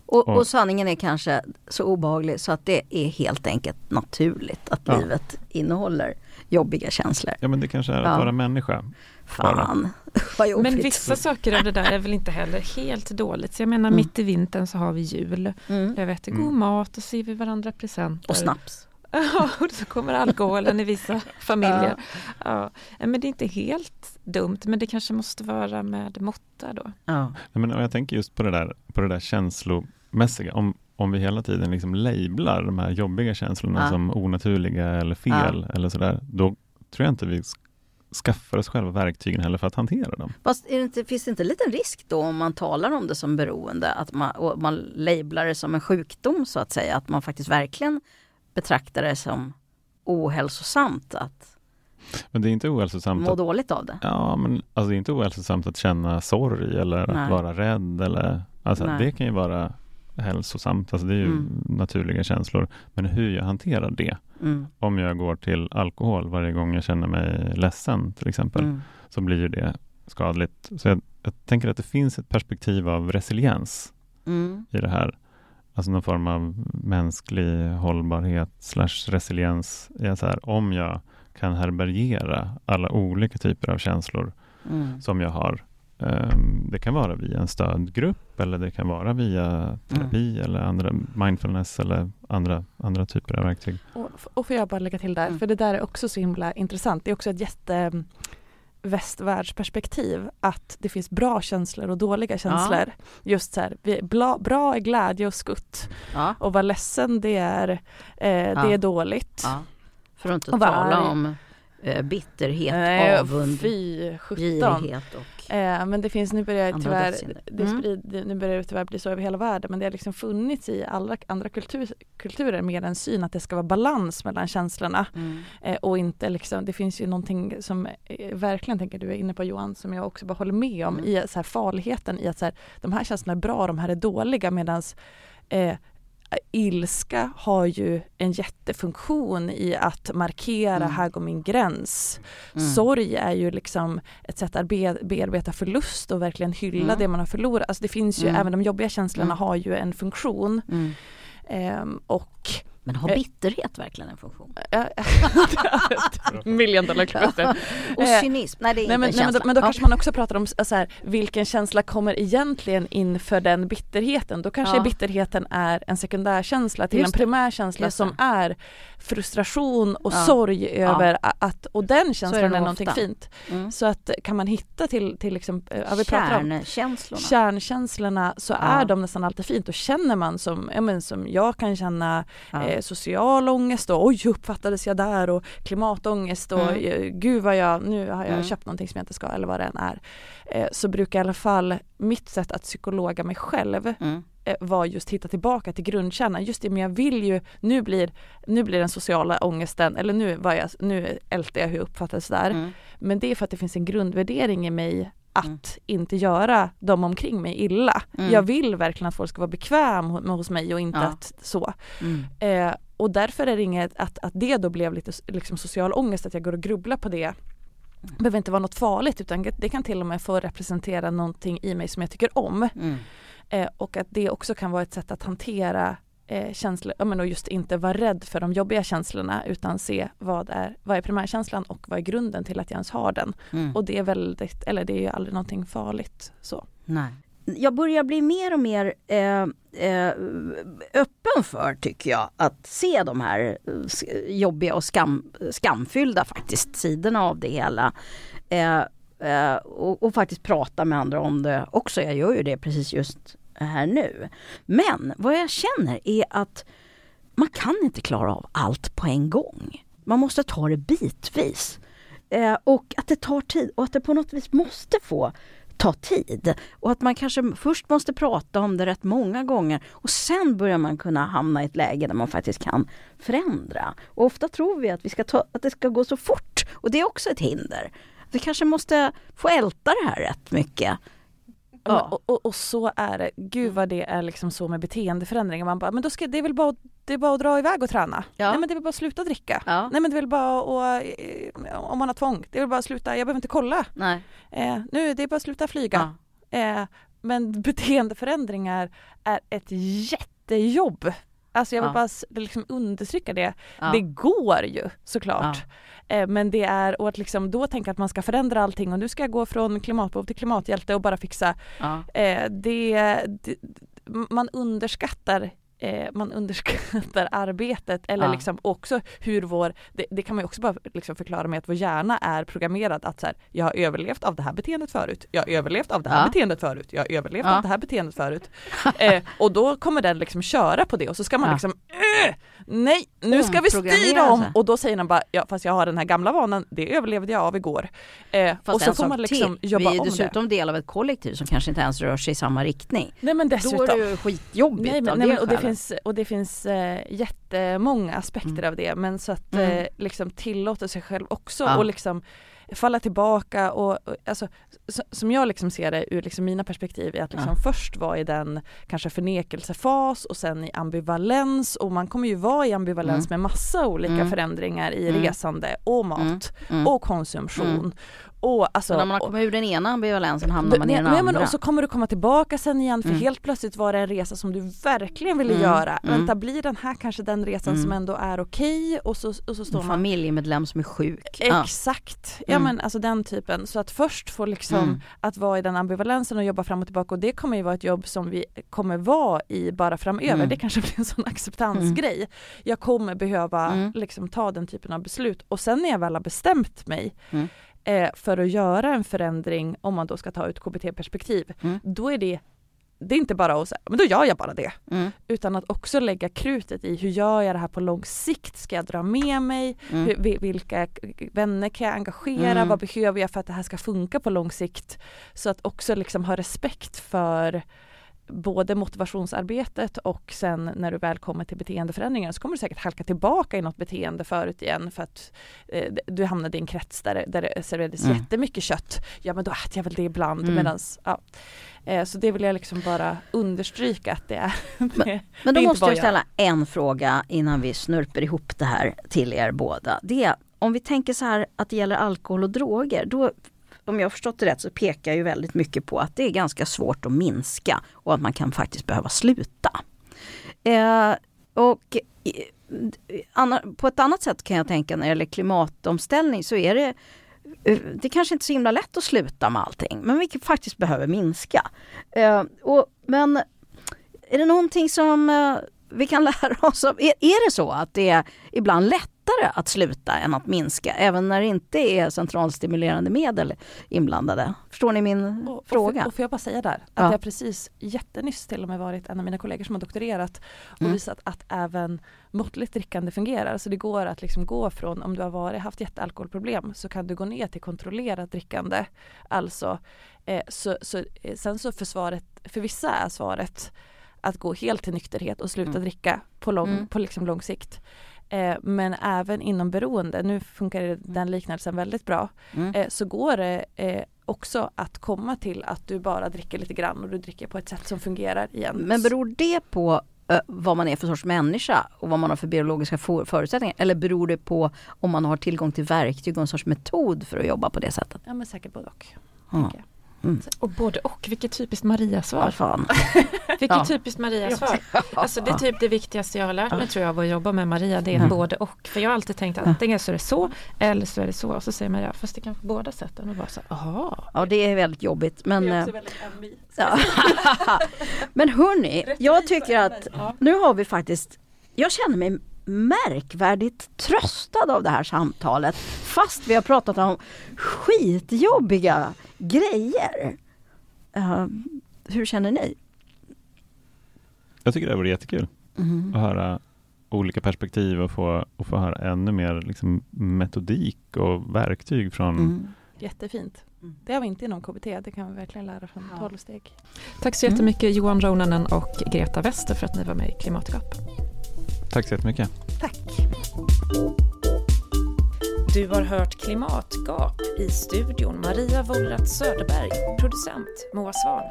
Och, Och- och sanningen är kanske så obehaglig så att det är helt enkelt naturligt att Ja. livet innehåller jobbiga känslor. Ja men det kanske är att Ja. vara människa. Fan, (laughs) vad jobbigt. Men vissa saker av det där är väl inte heller helt dåligt. Så jag menar Mm. mitt i vintern så har vi jul. Mm. Jag vet, god Mm. mat och så ger vi varandra presenter. Och snaps. (laughs) Ja, och så kommer alkoholen i vissa (laughs) familjer. Ja. Men det är inte helt dumt, men det kanske måste vara med måtta då. Ja. Nej, men, jag tänker just på det där, på det där känslomässiga. Om, om vi hela tiden liksom lablar de här jobbiga känslorna Ja. som onaturliga eller fel eller sådär, då tror jag inte vi sk- skaffar oss själva verktygen heller för att hantera dem. Fast det inte, finns det inte en liten risk då om man talar om det som beroende att man, och man lablar det som en sjukdom så att säga, att man faktiskt verkligen betraktar det som ohälsosamt att Men det är inte ohälsosamt må att, dåligt av det. ja, men, alltså, det är inte ohälsosamt att känna sorg eller Nej. att vara rädd. Eller, alltså, Nej. det kan ju vara hälsosamt, alltså, det är ju Mm. naturliga känslor. Men hur jag hanterar det, Mm. om jag går till alkohol varje gång jag känner mig ledsen till exempel, Mm. så blir ju det skadligt. Så jag, jag tänker att det finns ett perspektiv av resiliens Mm. i det här. Alltså någon form av mänsklig hållbarhet slash resiliens. Så här, om jag kan härbärgera alla olika typer av känslor Mm. som jag har. Ehm, det kan vara via en stödgrupp eller det kan vara via terapi eller andra mindfulness eller andra, andra typer av verktyg. Och, och får jag bara lägga till där, Mm. för det där är också så himla intressant. Det är också ett jätte mm, västvärldsperspektiv att det finns bra känslor och dåliga känslor. Just så här, vi, bla, bra är glädje och skutt Ja. och vara ledsen det är, eh, det är dåligt. Ja. För att inte Och tala arg. om bitterhet, Nej, avund, Fy girighet och Eh, men det finns, nu börjar tyvärr, det Mm. sprid, det, nu börjar det tyvärr bli så över hela världen men det har liksom funnits i alla andra kultur, kulturer mer en syn att det ska vara balans mellan känslorna mm. eh, och inte liksom, det finns ju någonting som eh, verkligen tänker du är inne på Johan som jag också bara håller med om Mm. i så här, farligheten i att så här, de här känslorna är bra, de här är dåliga medans eh, ilska har ju en jättefunktion i att markera, Mm. här går min gräns. Mm. Sorg är ju liksom ett sätt att be, bearbeta förlust och verkligen hylla Mm. det man har förlorat. Alltså det finns ju, Mm. även de jobbiga känslorna Mm. har ju en funktion. Ehm, och Men har bitterhet verkligen en funktion? Million dollar question. Och Eh, cynism, nej det är Nej, men, inte nej, en men, då, känsla. men då kanske man också pratar om så här, vilken känsla kommer egentligen inför den bitterheten? Då kanske Ja. bitterheten är en sekundärkänsla till Just en primärkänsla som är frustration och Ja. sorg över att, och den känslan är, nog någonting ofta. fint. Mm. Så att kan man hitta till, till exempel, ja, vi pratar om Kärnkänslorna. kärnkänslorna så Ja. är de nästan alltid fint. Då känner man som, ja, men som jag kan känna eh, social ångest och oj uppfattades jag där och klimatångest och Mm. eh, gud vad jag, nu har jag Mm. köpt någonting som jag inte ska eller vad det än är. Eh, så brukar i alla fall mitt sätt att psykologa mig själv Mm. Eh, var just hitta tillbaka till grundkärnan. Just det, men jag vill ju, nu blir, nu blir den sociala ångesten, eller nu, var jag, nu ältar jag hur jag uppfattades där. Mm. Men det är för att det finns en grundvärdering i mig att Mm. inte göra de omkring mig illa. Mm. Jag vill verkligen att folk ska vara bekväm hos mig och inte Ja. att så. Mm. Eh, och därför är det inget att, att det då blev lite liksom social ångest, att jag går och grubblar på det. Det behöver inte vara något farligt utan det kan till och med få representera någonting i mig som jag tycker om. Mm. Eh, och att det också kan vara ett sätt att hantera eh, känslor, ja, men och just inte vara rädd för de jobbiga känslorna utan se vad är, vad är primärkänslan och vad är grunden till att jag ens har den. Mm. Och det är väldigt, eller det är ju aldrig någonting farligt så. Nej. Jag börjar bli mer och mer eh, eh, öppen för, tycker jag, att se de här eh, jobbiga och skam, skamfyllda faktiskt sidorna av det hela. Eh, eh, och, och faktiskt prata med andra om det också. Jag gör ju det precis just här nu. Men vad jag känner är att man kan inte klara av allt på en gång. Man måste ta det bitvis. Eh, och att det tar tid och att det på något vis måste få ta tid. Och att man kanske först måste prata om det rätt många gånger och sen börjar man kunna hamna i ett läge där man faktiskt kan förändra. Och ofta tror vi att, vi ska ta, att det ska gå så fort och det är också ett hinder. Vi kanske måste få älta det här rätt mycket. Ja. Och, och, och så är det. Gud vad det är liksom så med beteendeförändringar. Man bara, men då ska, det är väl bara, att- det är bara att dra iväg och träna. Ja. Nej men det är väl bara att sluta dricka. Ja. Nej men det är väl bara att, eh, om man har tvång, det är väl bara att sluta, jag behöver inte kolla. Nej. Eh, nu, det är bara att sluta flyga. Ja. Eh, men beteendeförändringar är ett jättejobb. Alltså jag vill Ja. bara liksom understrycka det. Ja. Det går ju såklart. Eh, men det är, och att liksom då tänka att man ska förändra allting och nu ska jag gå från klimatbov till klimathjälte och bara fixa. Ja. Eh, det, det, man underskattar eh, man underskattar arbetet eller Ja. liksom också hur vår, det, det kan man ju också bara liksom förklara med att vår hjärna är programmerad att så här, jag har överlevt av det här beteendet förut, jag har överlevt av det här Ja. beteendet förut, jag har överlevt av det här beteendet förut. Eh, och då kommer den liksom köra på det och så ska man liksom "Äh, Nej, nu ska vi styra om! sig. Och då säger den bara, ja fast jag har den här gamla vanan, det överlevde jag av igår. Eh, Fast och så en får man liksom till, jobba vi är om det. dessutom del av ett kollektiv som kanske inte ens rör sig i samma riktning. Nej men Då dessutom. är det ju skitjobbigt Nej, men, av nej, det men, och, det finns, och det finns eh, jättemånga aspekter Mm. av det men så att Mm. eh, liksom tillåta sig själv också Ja. och liksom falla tillbaka och, och alltså, som jag liksom ser det ur liksom mina perspektiv är att liksom Ja. först vara i den kanske förnekelsefas och sen i ambivalens och man kommer ju vara i ambivalens med massa olika Mm. förändringar i Mm. resande och mat Mm. och konsumtion. Och, alltså, Så när man kommit ur den ena ambivalensen hamnar man i den nej, andra. men och så kommer du komma tillbaka sen igen för Mm. helt plötsligt var det en resa som du verkligen ville Mm, göra. mm. Vänta, blir den här kanske den resan Mm. som ändå är okej? Och så, och så står en man familjemedlem som är sjuk. Exakt, ja Mm. men alltså den typen. Så att först få liksom Mm. att vara i den ambivalensen och jobba fram och tillbaka och det kommer ju vara ett jobb som vi kommer vara i bara framöver. Mm. Det kanske blir en sån acceptansgrej. Jag kommer behöva Mm. liksom ta den typen av beslut och sen när jag väl har bestämt mig Mm. Eh, för att göra en förändring om man då ska ta ut KBT-perspektiv, Mm. då är det det är inte bara att säga, men då gör jag bara det. Mm. Utan att också lägga krutet i hur gör jag det här på lång sikt? Ska jag dra med mig? Mm. Hur, vi- vilka vänner kan jag engagera? Mm. Vad behöver jag för att det här ska funka på lång sikt? Så att också liksom ha respekt för både motivationsarbetet och sen när du väl kommer till beteendeförändringar så kommer du säkert halka tillbaka i något beteende förut igen för att eh, du hamnade i en krets där, där det serverades Mm. jättemycket kött. Ja men då äter jag väl det ibland Mm. medans, ja. Eh, så det vill jag liksom bara understryka att det är. (laughs) det, Men det då måste jag ställa en fråga innan vi snurper ihop det här till er båda. Det är, om vi tänker så här att det gäller alkohol och droger, då om jag har förstått det rätt så pekar ju väldigt mycket på att det är ganska svårt att minska och att man kan faktiskt behöva sluta. Eh, och på ett annat sätt kan jag tänka när det gäller klimatomställning så är det eh, det kanske inte är så himla lätt att sluta med allting, men vi faktiskt behöver minska. Eh, och, men är det någonting som eh, vi kan (laughs) lära oss av? Är, är det så att det är ibland lätt lättare att sluta än att minska, även när det inte är centralstimulerande medel inblandade. Förstår ni min och, fråga? Och, och får jag bara säga där, att ja. jag precis jättenyss till och med varit en av mina kollegor som har doktorerat och mm. visat att även måttligt drickande fungerar. Så det går att liksom gå från, om du har varit, haft jättealkoholproblem, så kan du gå ner till kontrollerat drickande. Alltså, eh, så, så, eh, sen så för, svaret, för vissa är svaret att gå helt till nykterhet och sluta mm. dricka på lång, mm. på liksom lång sikt. Eh, men även inom beroende, nu funkar mm. den liknelsen väldigt bra, mm. eh, så går det eh, också att komma till att du bara dricker lite grann och du dricker på ett sätt som fungerar igen. Men beror det på eh, vad man är för sorts människa och vad man har för biologiska förutsättningar? Eller beror det på om man har tillgång till verktyg och en sorts metod för att jobba på det sättet? Ja men säkert både och. Ja. Mm. Och både och, vilket typiskt Maria-svar. (laughs) vilket ja. typiskt Maria-svar. (laughs) Alltså det är typ det viktigaste jag har lärt mig tror jag av att jobba med Maria, det är mm. både och. För jag har alltid tänkt att antingen så är det så eller så är det så. Och så säger Maria, fast det kan på båda sätten. Och bara så, aha. Ja det är väldigt jobbigt. Men, det är också väldigt MI. Ja. (laughs) men hörni, jag tycker att nu har vi faktiskt, jag känner mig märkvärdigt tröstad av det här samtalet fast vi har pratat om skitjobbiga grejer. Uh, hur känner ni? Jag tycker det vore jättekul mm. att höra olika perspektiv och få, och få höra ännu mer liksom, metodik och verktyg från mm. Jättefint. Mm. Det har vi inte inom KBT, det kan vi verkligen lära från 12 steg. Tack så jättemycket mm. Johan Ronanen och Greta Wester för att ni var med i Klimatgap. Tack så jättemycket. Tack. Du har hört Klimatgap i studion Maria Wollratz Söderberg, producent Moa Svahn.